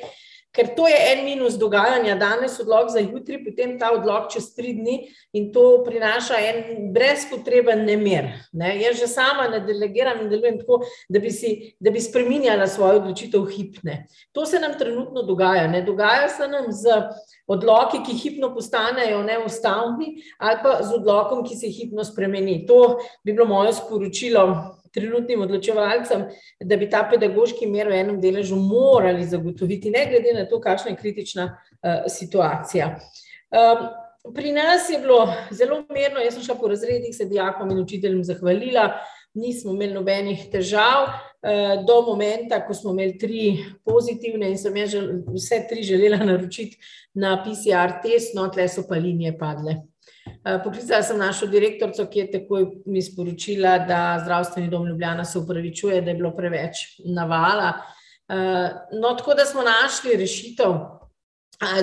Ker to je en minus dogajanja, danes odlog za jutri, potem ta odlog čez tri dni in to prinaša en brezpotreben nemir. Ne? Jaz že sama ne delegiram in delujem tako, da bi, si, da bi spreminjala svojo odločitev hipne. To se nam trenutno dogaja. Ne dogaja se nam z odloki, ki hipno postanejo neustavni ali pa z odlokom, ki se hipno spremeni. To bi bilo moje sporočilo trenutnim odločevalcem, da bi ta pedagoški mer v enem deležu morali zagotoviti, ne glede na to, kakšna je kritična uh, situacija. Um, pri nas je bilo zelo mirno, jaz sem šla po razredih, se dijakom in učiteljem zahvalila, nismo imeli nobenih težav. Uh, do momenta, ko smo imeli tri pozitivne, in sem jaz vse tri želela naročiti na PCR test, no, tle so pa linije padle. Eh, poklicala sem našo direktorico, ki je takoj mi sporočila, da zdravstveni dom Ljubljana se upravičuje, da je bilo preveč navala. Eh, no, tako da smo našli rešitev.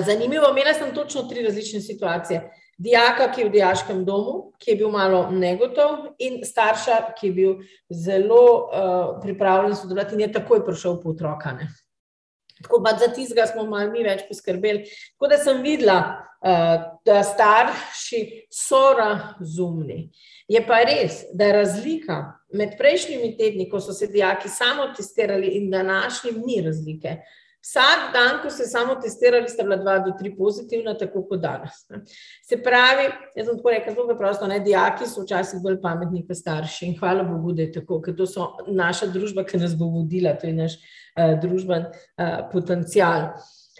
Zanimivo, imela sem točno tri različne situacije. Dijaka, ki je v dijaškem domu, ki je bil malo negotov, in starša, ki je bil zelo uh, pripravljen sodelovati in je takoj prišel po otroka. Ne. Tako da za tistega smo malo mi več poskrbeli. Tako da sem videla, uh, da starši so razumni. Je pa res, da je razlika med prejšnjimi tedni, ko so se dijaki samo testirali, in današnjim, ni razlike. Vsak dan, ko ste samo testirali, sta bila dva do tri pozitivna, tako kot danes. Se pravi, jaz sem tako rekel, zelo preprosto, ne, dijaki so včasih bolj pametni, kot starši. In hvala Bogu, da je tako, ker to so naša družba, ki nas bo vodila, to je naš družben uh, potencial.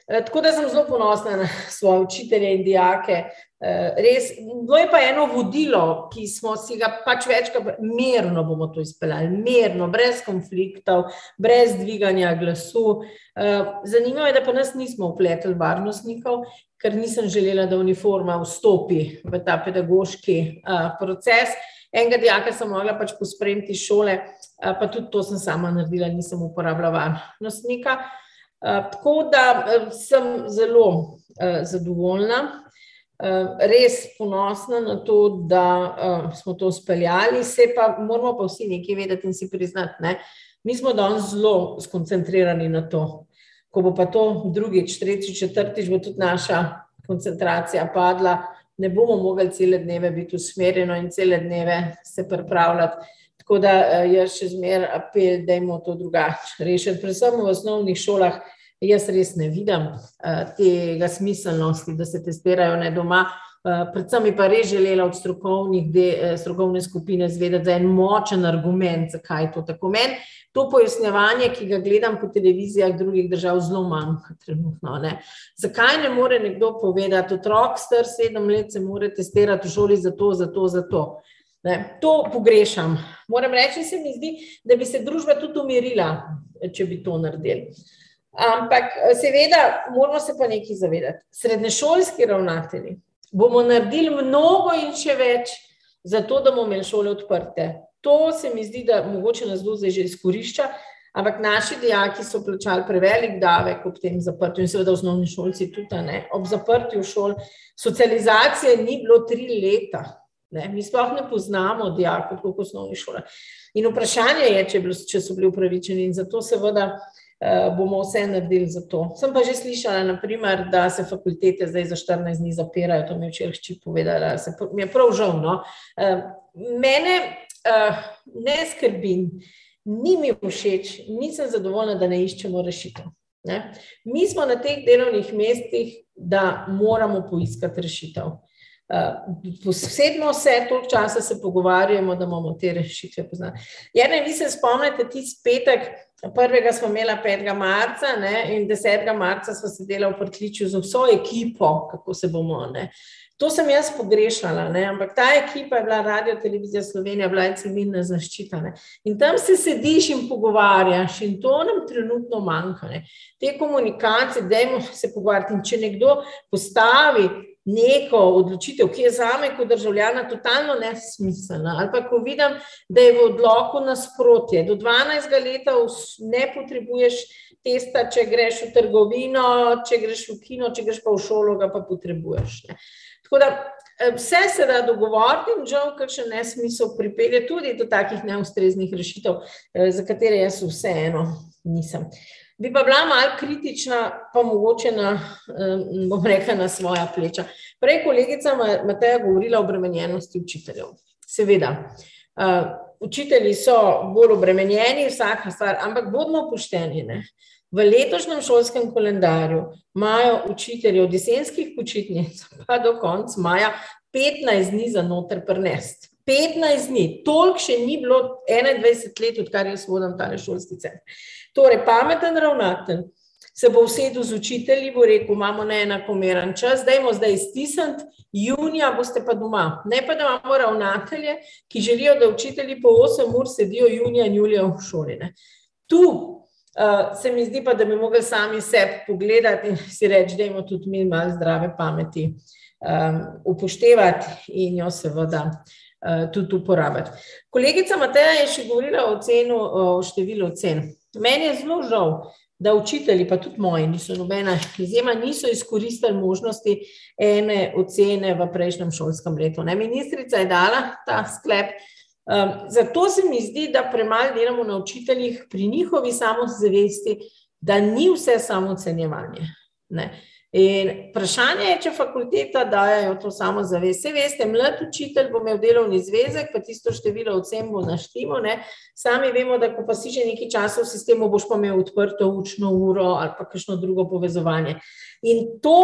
Uh, tako da sem zelo ponosna na svoje učitelje in dijake, Eh, res, to je pa eno vodilo, ki smo si ga pač večkrat, mirno bomo to izpeljali, mirno, brez konfliktov, brez dviganja glasu. Eh, zanimivo je, da pa nas nismo upletli varnostnikov, ker nisem želela, da uniforma vstopi v ta pedagoški eh, proces. Enega dijaka sem mogla pač pospremiti iz šole, pa tudi to sem sama naredila, nisem uporabljala varnostnika. Tako da sem zelo zadovoljna. Eh, res ponosna na to, da smo to speljali, se pa moramo pa vsi nekaj vedeti in si priznati. Ne? Mi smo danes zelo skoncentrirani na to. Ko bo pa to drugič, tretjič, četrtič, bo tudi naša koncentracija padla, ne bomo mogli cele dneve biti usmerjeni in cele dneve se pripravljati. Tako da uh, jaz še zmeraj apel, da imamo to drugače rešiti, predvsem v osnovnih šolah. Jaz res ne vidim uh, tega smiselnosti, da se testirajo ne doma. Uh, predvsem bi pa res želela od de, uh, strokovne skupine zvedeti za en močen argument, zakaj je to tako meni. To pojasnjevanje, ki ga gledam po televizijah drugih držav, zelo manjka trenutno. Ne. Zakaj ne more nekdo povedati, otrok star sedem let se mora testirati v šoli za to, za to, za to. Ne. To pogrešam. Moram reči, se mi zdi, da bi se družba tudi umirila, če bi to naredili. Ampak, seveda, moramo se pa nekaj zavedati. Srednješolski ravnatelji bomo naredili mnogo in še več, zato da bomo imeli šole odprte. To se mi zdi, da mogoče nas zdaj že izkorišča, ampak naši dijaki so plačali prevelik davek ob tem zaprtju in seveda osnovni šolci tudi ne. Ob zaprtju šol socializacije ni bilo tri leta. Ne. Mi sploh ne poznamo dijakov, kot osnovni šole. In vprašanje je, če, bilo, če so bili upravičeni in zato seveda. Eh, bomo vse naredili za to. Sem pa že slišala, naprimer, da se fakultete zdaj za 14 dni zapirajo, to mi je včeraj povedala, se mi je prav žal. No. Eh, mene eh, ne skrbi, ni mi všeč, nisem zadovoljna, da ne iščemo rešitev. Ne. Mi smo na teh delovnih mestih, da moramo poiskati rešitev. Posedmo se, toliko časa se pogovarjamo, da imamo te rešitve poznati. Ja, ne, vi se spomnite, ti spetek, Prvega smo imeli 5. marca ne, in 10. marca smo sedeli v Prtliču z vso ekipo, kako se bomo. Ne. To sem jaz pogrešala, ne, ampak ta ekipa je bila Radio Televizija Slovenija, bila je civilna zaščita. Ne. In tam se sediš in pogovarjaš, in to nam trenutno manjka. Ne. Te komunikacije, dajmo se pogovarjati. In če nekdo postavi neko odločitev, ki je za me kot državljana totalno nesmiselna. Ali pa ko vidim, da je v odloku nasprotje, do 12 let ne potrebuješ testa, če greš v trgovino, če greš v kino, če greš pa v šolo, ga pa potrebuješ. Ne. Tako da eh, vse se da dogovoriti in žal, ker še nesmisel pripelje tudi do takih neustreznih rešitev, eh, za katere jaz vseeno nisem. Bi pa bila malo kritična, pa mogoče na, bom rekla, na svoja pleča. Prej kolegica Mateja govorila o obremenjenosti učiteljev. Seveda, učitelji so bolj obremenjeni, vsaka stvar, ampak bodimo pošteni. Ne? V letošnjem šolskem kalendarju imajo učitelji od jesenskih počitnic pa do konca maja 15 dni za noter prnest. 15 dni, toliko še ni bilo 21 let, odkar jaz vodim ta šolski center. Torej, pameten ravnatelj se bo usedel z učitelji, bo rekel: imamo na enakomeren čas, dajmo zdaj iztisniti, junija boste pa doma. Ne pa, da imamo ravnatelje, ki želijo, da učitelji po 8 ur sedijo junija in julija v šoli. Ne. Tu uh, se mi zdi pa, da bi mogli sami sebe pogledati in si reči, da imamo tudi mi malo zdrave pameti um, upoštevati in jo seveda. Uh, tudi uporabiti. Kolegica Mateja je še govorila o, cenu, o številu cen. Meni je zelo žal, da učitelji, pa tudi moji, niso nobena izjema, niso izkoristili možnosti ene ocene v prejšnjem šolskem letu. Ne, ministrica je dala ta sklep. Um, zato se mi zdi, da premalo delamo na učiteljih pri njihovi samozavesti, da ni vse samo ocenjevanje. Ne. In vprašanje je, če fakulteta dajo to samo zavest. Vse veste, mlad učitelj bo imel delovni zvezek, pa tisto število ocen bo naštimo. Ne? Sami vemo, da ko pa si že nekaj časa v sistemu, boš pa imel odprto učno uro ali pa kakšno drugo povezovanje. In to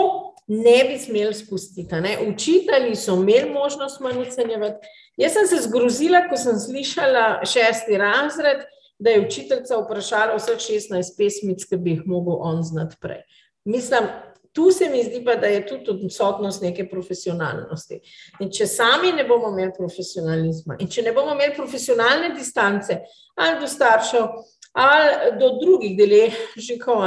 ne bi smeli spustiti. Ne? Učitelji so imeli možnost manj ocenjevati. Jaz sem se zgrozila, ko sem slišala šesti razred, da je učiteljica vprašala vseh 16 pesmic, ki bi jih mogel on znati prej. Mislim, tu se mi zdi pa, da je tudi odsotnost neke profesionalnosti. In če sami ne bomo imeli profesionalizma in če ne bomo imeli profesionalne distance ali do staršev ali do drugih deležnikov,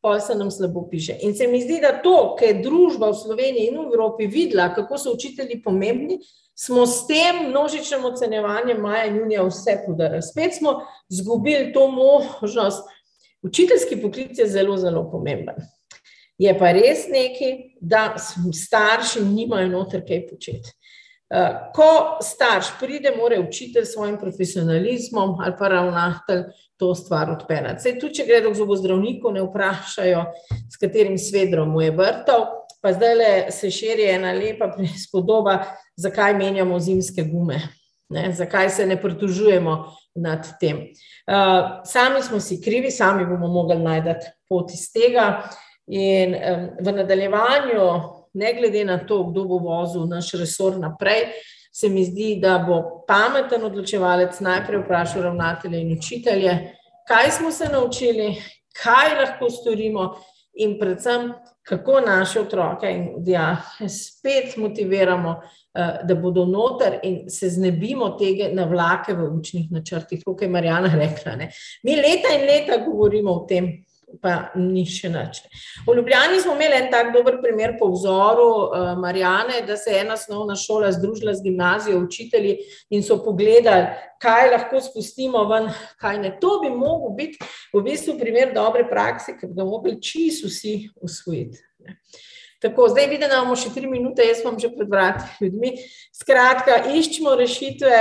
pa se nam slabo piše. In se mi zdi, da to, kar je družba v Sloveniji in v Evropi videla, kako so učitelji pomembni, smo s tem množičnim ocenjevanjem maja in junija vse podarili. Spet smo izgubili to možnost. Učiteljski poklic je zelo, zelo pomemben. Je pa res nekaj, da starši nimajo noter kaj početi. Eh, ko starš pride, mora učitelj s svojim profesionalizmom ali pa ravnatelj to stvar odpeljati. Sej tudi, če gredo k zobozdravniku, ne vprašajo, s katerim svedrom mu je vrtal, pa zdaj le se širi ena lepa spodoba, zakaj menjamo zimske gume, ne? zakaj se ne pritožujemo nad tem. Uh, sami smo si krivi, sami bomo mogli najti pot iz tega. In um, v nadaljevanju, ne glede na to, kdo bo vozil naš resor naprej, se mi zdi, da bo pameten odločevalec najprej vprašal ravnatelje in učitelje, kaj smo se naučili, kaj lahko storimo in predvsem, kako naše otroke in dijake spet motiviramo, uh, da bodo noter in se znebimo tega navlake v učnih načrtih, kot je Marjana rekla. Ne. Mi leta in leta govorimo o tem, pa ni še nič. V Ljubljani smo imeli en tak dober primer po vzoru uh, Marijane, da se je ena osnovna šola združila z gimnazijo, učitelji in so pogledali, kaj lahko spustimo ven, kaj ne. To bi mogel biti v bistvu primer dobre prakse, ker bi ga mogli čisto vsi usvojiti. Tako, zdaj vidim, da imamo še tri minute, jaz vam že pred vrati ljudmi. Skratka, iščemo rešitve,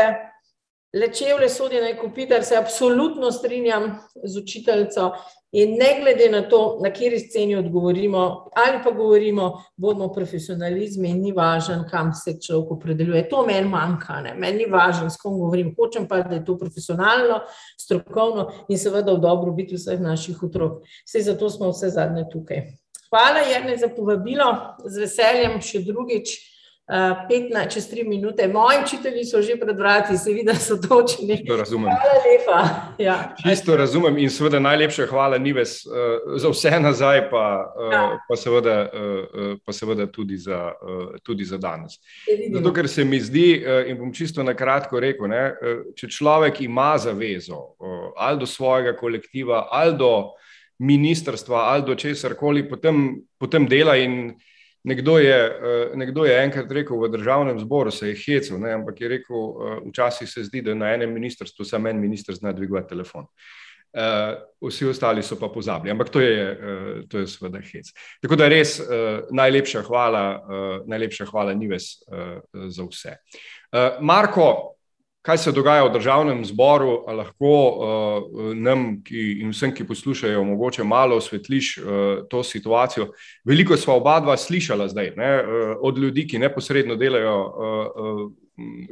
lečevle sodi na kupitar, se absolutno strinjam z učiteljico, In ne glede na to, na kateri sceni odgovorimo, ali pa govorimo, bodimo profesionalizmi, ni važno, kam se človek opredeljuje. To meni manjka, ne? meni ni važno, s kom govorim. Hočem pa, da je to profesionalno, strokovno in seveda v dobro biti vseh naših otrok. Vse zato smo vse zadnje tukaj. Hvala, Jrne, za povabilo, z veseljem še drugič. 15, čez 3 minute. Moji učitelji so že pred vrati, se vidi, da so točni. To razumem. Hvala lepa. Ja. Čisto razumem in seveda najlepša hvala Nives uh, za vse nazaj, pa, uh, ja. pa, seveda, uh, pa seveda tudi za, uh, tudi za danes. Zato, ker se mi zdi, uh, in bom čisto na kratko rekel, ne, uh, če človek ima zavezo uh, ali do svojega kolektiva, ali do ministrstva, ali do česar koli, potem, potem dela in Nekdo je, eh, nekdo je enkrat rekel v državnem zboru, se je hecel, ne, ampak je rekel, eh, včasih se zdi, da na enem ministrstvu samo en minister zna dvigovati telefon. Uh, vsi ostali so pa pozabili, ampak to je, uh, to je seveda hec. Tako da res uh, najlepša hvala, uh, najlepša hvala Nives uh, za vse. Uh, Marko, kaj se dogaja v državnem zboru, lahko uh, nam ki, in vsem, ki poslušajo, mogoče malo osvetliš uh, to situacijo. Veliko smo oba dva slišala zdaj ne, uh, od ljudi, ki neposredno delajo uh, uh,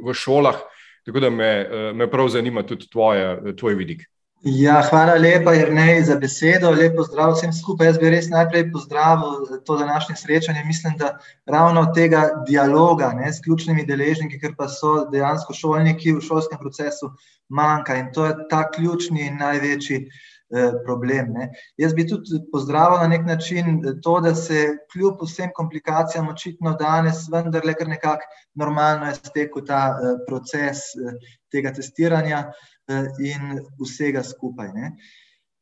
v šolah, tako da me, uh, me prav zanima tudi tvoje, tvoj vidik. Ja, hvala lepa, Jrnej, za besedo. Lepo zdrav vsem skupaj. Jaz bi res najprej pozdravil to današnje srečanje. Mislim, da ravno tega dialoga ne, s ključnimi deležniki, ker pa so dejansko šolniki v šolskem procesu, manjka in to je ta ključni in največji eh, problem. Ne. Jaz bi tudi pozdravil na nek način to, da se kljub vsem komplikacijam očitno danes vendarle kar nekako normalno je stekel ta eh, proces eh, tega testiranja. Eh, in vsega skupaj. Ne.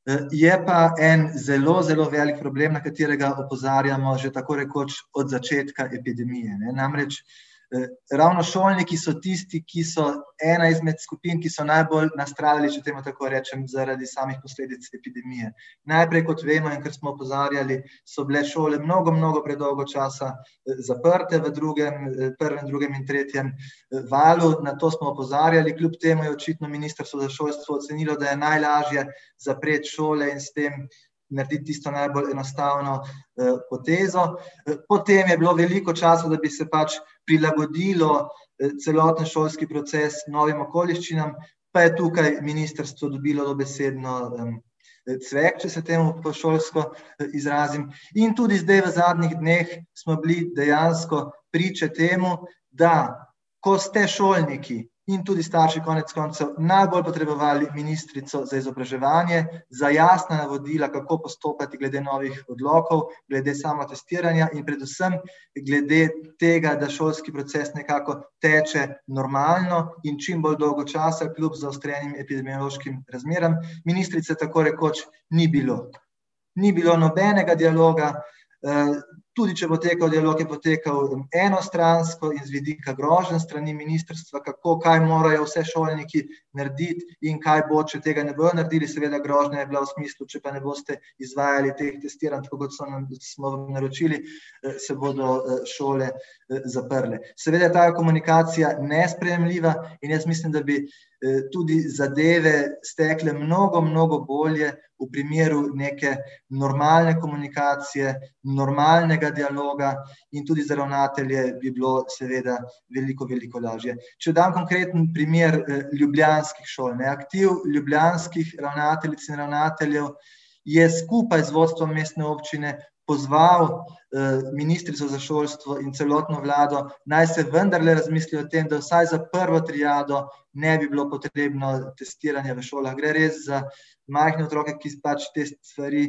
Eh, je pa en zelo, zelo velik problem, na katerega opozarjamo že tako rekoč od začetka epidemije. Ne. Namreč Ravno šolniki so tisti, ki so ena izmed skupin, ki so najbolj nastradali, če temu tako rečem, zaradi samih posledic epidemije. Najprej, kot vemo in ker smo opozarjali, so bile šole mnogo, mnogo predolgo časa zaprte v drugem, prvem, drugem in tretjem valu. Na to smo opozarjali, kljub temu je očitno ministrstvo za šolstvo ocenilo, da je najlažje zapreti šole in s tem narediti tisto najbolj enostavno eh, potezo. Eh, potem je bilo veliko časa, da bi se pač prilagodilo eh, celoten šolski proces novim okoliščinam, pa je tukaj ministrstvo dobilo dobesedno cvek, če se temu po šolsko izrazim. In tudi zdaj v zadnjih dneh smo bili dejansko priče temu, da ko ste šolniki in tudi starši, konec koncev, najbolj potrebovali ministrico za izobraževanje, za jasna navodila, kako postopati glede novih odlokov, glede samotestiranja in predvsem glede tega, da šolski proces nekako teče normalno in čim bolj dolgo časa, kljub zaostrenim epidemiološkim razmeram. Ministrice tako rekoč ni bilo. Ni bilo nobenega dialoga, Tudi če bo tekel dialog, je potekal enostransko in z vidika grožen strani ministrstva, kako, kaj morajo vse šolniki narediti in kaj bo, če tega ne bojo naredili. Seveda grožnja je bila v smislu, če pa ne boste izvajali teh testiranj, tako kot so nam, smo vam naročili, se bodo šole zaprle. Seveda je ta komunikacija nesprejemljiva in jaz mislim, da bi tudi zadeve stekle mnogo, mnogo bolje v primeru neke normalne komunikacije, normalnega dialoga in tudi za ravnatelje bi bilo seveda veliko, veliko lažje. Če dam konkreten primer ljubljanskih šol, ne, aktiv ljubljanskih ravnateljic in ravnateljev je skupaj z vodstvom mestne občine pozval ministrico za šolstvo in celotno vlado, naj se vendarle razmisli o tem, da vsaj za prvo triado ne bi bilo potrebno testiranje v šolah. Gre res za majhne otroke, ki pač te stvari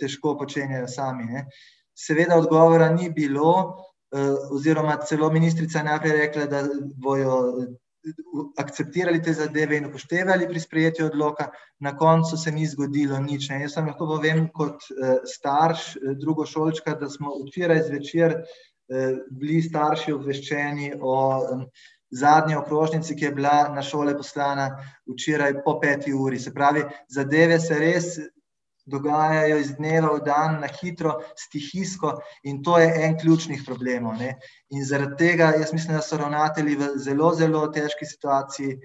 težko počenjajo sami, ne. Seveda odgovora ni bilo, oziroma celo ministrica je najprej rekla, da bojo akceptirali te zadeve in upoštevali pri sprejetju odloka, na koncu se ni zgodilo nič, ne, jaz vam lahko povem kot starš drugošolčka, da smo včeraj zvečer bili starši obveščeni o zadnji okrožnici, ki je bila na šole poslana včeraj po peti uri, se pravi, zadeve se res dogajajo iz dneva v dan na hitro, stihijsko, in to je en ključnih problemov, ne. In zaradi tega jaz mislim, da so ravnatelji v zelo, zelo težki situaciji,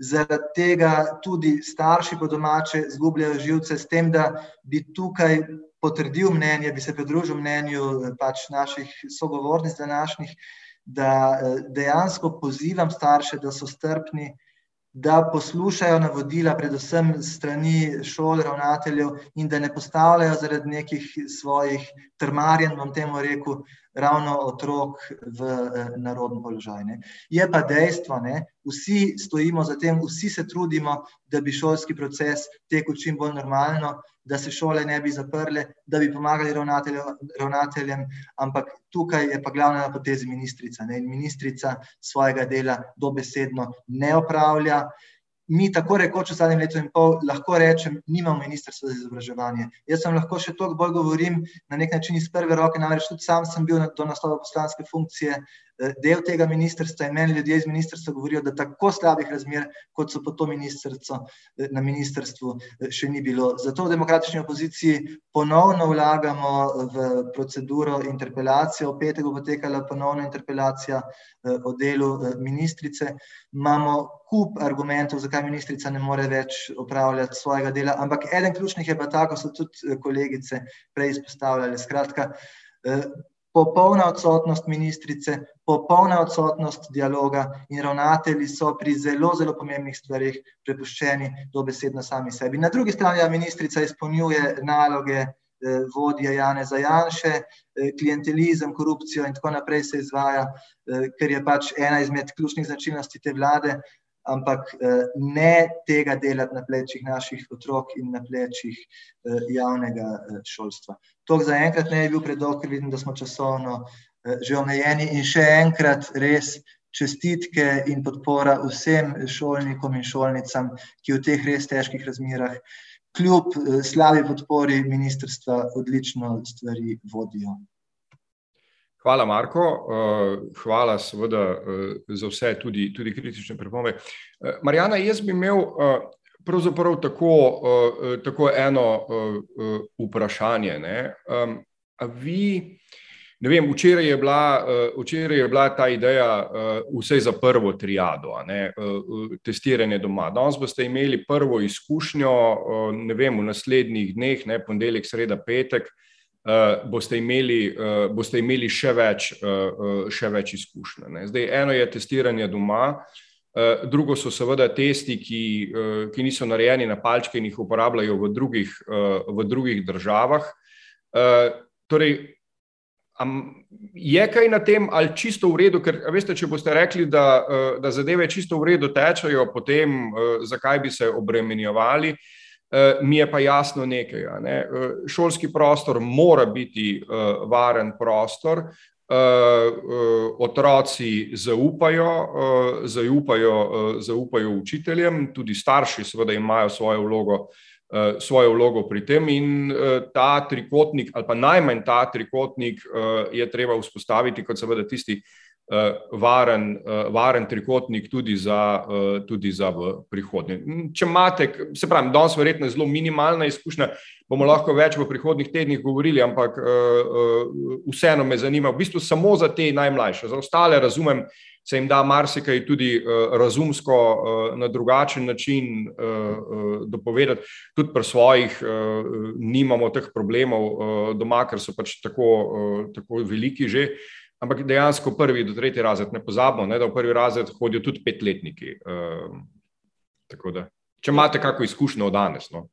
zaradi tega tudi starši po domače izgubljajo živce, s tem da bi tukaj potrdil mnenje, bi se pridružil mnenju pač naših sogovornic današnjih, da dejansko pozivam starše, da so strpni, da poslušajo navodila, predvsem strani šol, ravnateljev, in da ne postavljajo zaradi nekih svojih trmarjenj, bom temu rekel, ravno otrok v neroden položaj, ne. Je pa dejstvo, ne, vsi stojimo za tem, vsi se trudimo, da bi šolski proces tekel čim bolj normalno, da se šole ne bi zaprle, da bi pomagali ravnateljem, ampak tukaj je pa glavna na potezi ministrica, ne, in ministrica svojega dela dobesedno ne opravlja. Mi tako rekoč v zadnjem letu in pol, lahko rečem, nimamo ministrstva za izobraževanje. Jaz vam lahko še toliko bolj govorim na neki način iz prve roke, namreč tudi sam sem bil do naslova poslanske funkcije del tega ministrstva in meni ljudje iz ministrstva govorijo, da tako slabih razmer, kot so pod to ministrico, na ministrstvu še ni bilo. Zato v demokratični opoziciji ponovno vlagamo v proceduro interpelacijo, v petek bo potekala ponovna interpelacija o delu ministrice. Imamo kup argumentov, zakaj ministrica ne more več opravljati svojega dela, ampak eden ključnih je pa ta, ko so tudi kolegice prej izpostavljale, skratka, popolna odsotnost ministrice, popolna odsotnost dialoga in ravnatelji so pri zelo, zelo pomembnih stvareh prepuščeni dobesedno sami sebi. Na drugi strani ja ministrica izpolnjuje naloge vodje Janeza Janše, klientelizem, korupcijo in tako naprej se izvaja, ker je pač ena izmed ključnih značilnosti te vlade, ampak ne tega delati na plečih naših otrok in na plečih javnega šolstva. Toliko zaenkrat, ne bi bil predolg, vidim, da smo časovno že omejeni, in še enkrat res čestitke in podpora vsem šolnikom in šolnicam, ki v teh res težkih razmerah kljub slabi podpori ministrstva odlično stvari vodijo. Hvala, Marko. Hvala, seveda, za vse, tudi, tudi kritične pripombe. Marijana, jaz bi imel pravzaprav tako, tako eno vprašanje. Ne? Vi, Ne vem, včeraj, je bila, včeraj je bila ta ideja uh, vse za prvo triado, ne, testiranje doma. Danes boste imeli prvo izkušnjo, ne vem, v naslednjih dneh, ne, ponedeljek, sreda, petek, uh, boste, imeli, uh, boste imeli še več, uh, še več izkušnje. Ne. Zdaj, eno je testiranje doma. Uh, drugo so seveda testi, ki, uh, ki niso narejeni na palčke in jih uporabljajo v drugih, uh, v drugih državah. Uh, torej, Am je kaj na tem, ali čisto v redu, ker veste, če boste rekli, da, da zadeve čisto v redu tečajo, potem zakaj bi se obremenjevali, eh, mi je pa jasno nekaj. Ne? Šolski prostor mora biti varen prostor, otroci zaupajo, zaupajo, zaupajo učiteljem, tudi starši seveda imajo svojo vlogo. Eh, svojo vlogo pri tem, in eh, ta trikotnik, ali pa najmanj ta trikotnik, eh, je treba vzpostaviti kot seveda tisti varen, varen trikotnik tudi za, tudi za v prihodnje. Če imate, se pravi, danes verjetno je zelo minimalna izkušnja, bomo lahko več v prihodnih tednih govorili, ampak vseeno me zanima, v bistvu samo za te najmlajše, za ostale razumem, se jim da marsikaj tudi razumsko na drugačen način dopovedati. Tudi pri svojih nimamo teh problemov doma, ker so pač tako, tako veliki že. Ampak dejansko prvi do tretji razred, ne pozabimo, ne, da v prvi razred hodijo tudi petletniki. Uh, da, če imate kakšno izkušnjo od danes. No.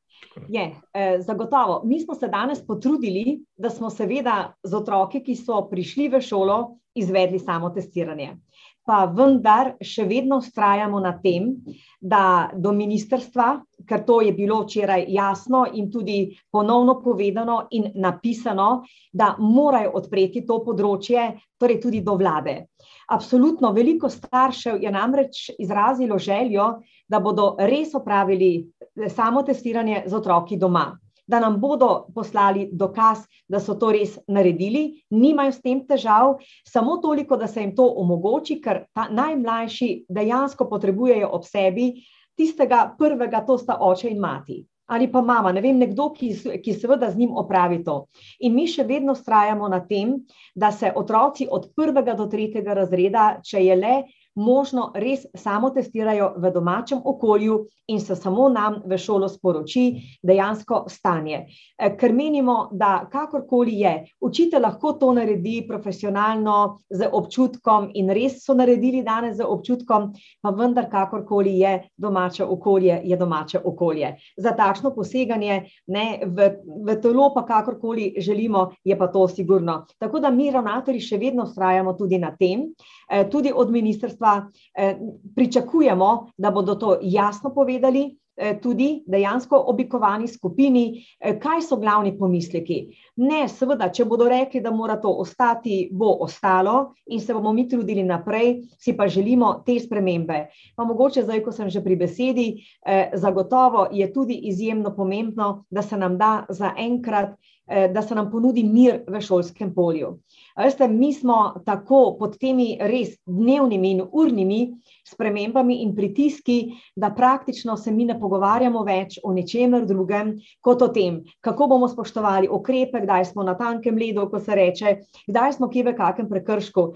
Je, eh, zagotovo. Mi smo se danes potrudili, da smo seveda z otroki, ki so prišli v šolo, izvedli samo testiranje pa vendar še vedno ustrajamo na tem, da do ministrstva, ker to je bilo včeraj jasno in tudi ponovno povedano in napisano, da morajo odpreti to področje, torej tudi do vlade. Absolutno veliko staršev je namreč izrazilo željo, da bodo res opravili samo testiranje z otroki doma da nam bodo poslali dokaz, da so to res naredili, nimajo s tem težav, samo toliko, da se jim to omogoči, ker ta najmlajši dejansko potrebujejo ob sebi tistega prvega, to sta oče in mati. Ali pa mama, ne vem, nekdo, ki, ki seveda z njim opravi to. In mi še vedno strajamo na tem, da se otroci od prvega do tretjega razreda, če je le možno res samo testirajo v domačem okolju in se samo nam v šolo sporoči dejansko stanje. E, ker menimo, da kakorkoli je, učitelj lahko to naredi profesionalno, z občutkom in res so naredili danes z občutkom, pa vendar kakorkoli je domače okolje, je domače okolje. Za takšno poseganje ne, v, v telo, pa kakorkoli želimo, je pa to sigurno. Tako da mi ravnatelji še vedno ustrajamo tudi na tem, e, tudi od ministrstva pa eh, pričakujemo, da bodo to jasno povedali, eh, tudi dejansko oblikovani skupini, eh, kaj so glavni pomisleki. Ne, seveda, če bodo rekli, da mora to ostati, bo ostalo in se bomo mi trudili naprej, si pa želimo te spremembe. Pa mogoče zdaj, ko sem že pri besedi, zagotovo je tudi izjemno pomembno, da se nam da za enkrat, da se nam ponudi mir v šolskem polju. Veste, mi smo tako pod temi res dnevnimi in urnimi spremembami in pritiski, da praktično se mi ne pogovarjamo več o ničemer drugem kot o tem, kako bomo spoštovali okrepe, kdaj smo na tankem ledu, ko se reče, kdaj smo kje v kakem prekršku.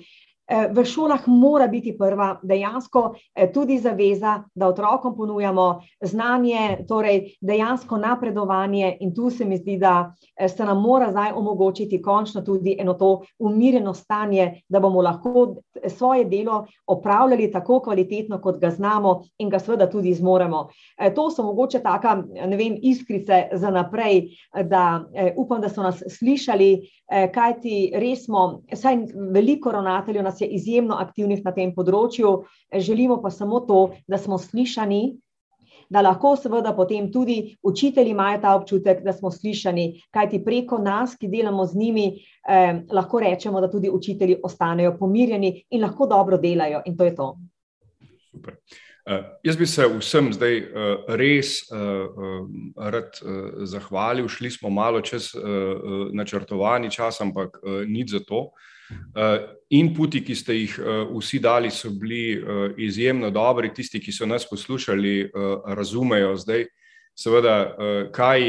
Eh, v šolah mora biti prva dejansko eh, tudi zaveza, da otrokom ponujamo znanje, torej dejansko napredovanje in tu se mi zdi, da eh, se nam mora zdaj omogočiti končno tudi eno to umirjeno stanje, da bomo lahko svoje delo opravljali tako kvalitetno, kot ga znamo in ga seveda tudi zmoremo. To so mogoče taka, ne vem, iskrice za naprej, da upam, da so nas slišali, kajti res smo, saj veliko ravnateljev nas je izjemno aktivnih na tem področju, želimo pa samo to, da smo slišani, da lahko seveda potem tudi učitelji imajo ta občutek, da smo slišani, kajti preko nas, ki delamo z njimi, eh, lahko rečemo, da tudi učitelji ostanejo pomirjeni in lahko dobro delajo in to je to. Super. Uh, jaz bi se vsem zdaj uh, res uh, uh, rad uh, zahvalil. Šli smo malo čez uh, uh, načrtovani čas, ampak uh, nič za to. Uh, inputi, ki ste jih uh, vsi dali, so bili uh, izjemno dobri. Tisti, ki so nas poslušali, razumejo zdaj, seveda, kaj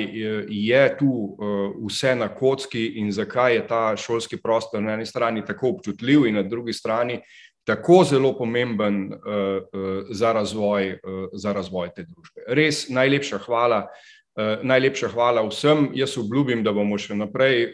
je tu vse na kocki in zakaj je ta šolski prostor na eni strani tako občutljiv, in na drugi strani tako zelo pomemben za, razvoj, za razvoj te družbe. Res najlepša hvala. Najlepša hvala vsem. Jaz obljubim, da bomo še naprej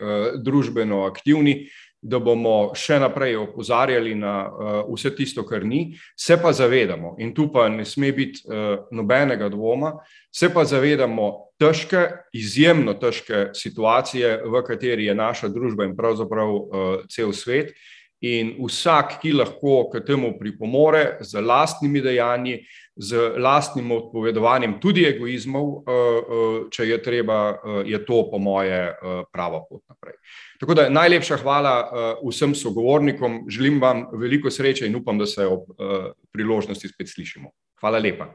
družbeno aktivni, da bomo še naprej opozarjali na uh, vse tisto, kar ni. Se pa zavedamo, in tu pa ne sme biti uh, nobenega dvoma, se pa zavedamo težke, izjemno težke situacije, v kateri je naša družba in pravzaprav uh, cel svet. In vsak, ki lahko k temu pripomore z lastnimi dejanji, z lastnim odpovedovanjem, tudi egoizmov, eh, eh, če je treba, eh, je to, po moje, prava pot naprej. Tako da najlepša hvala vsem sogovornikom, želim vam veliko sreče in upam, da se ob priložnosti spet slišimo. Hvala lepa.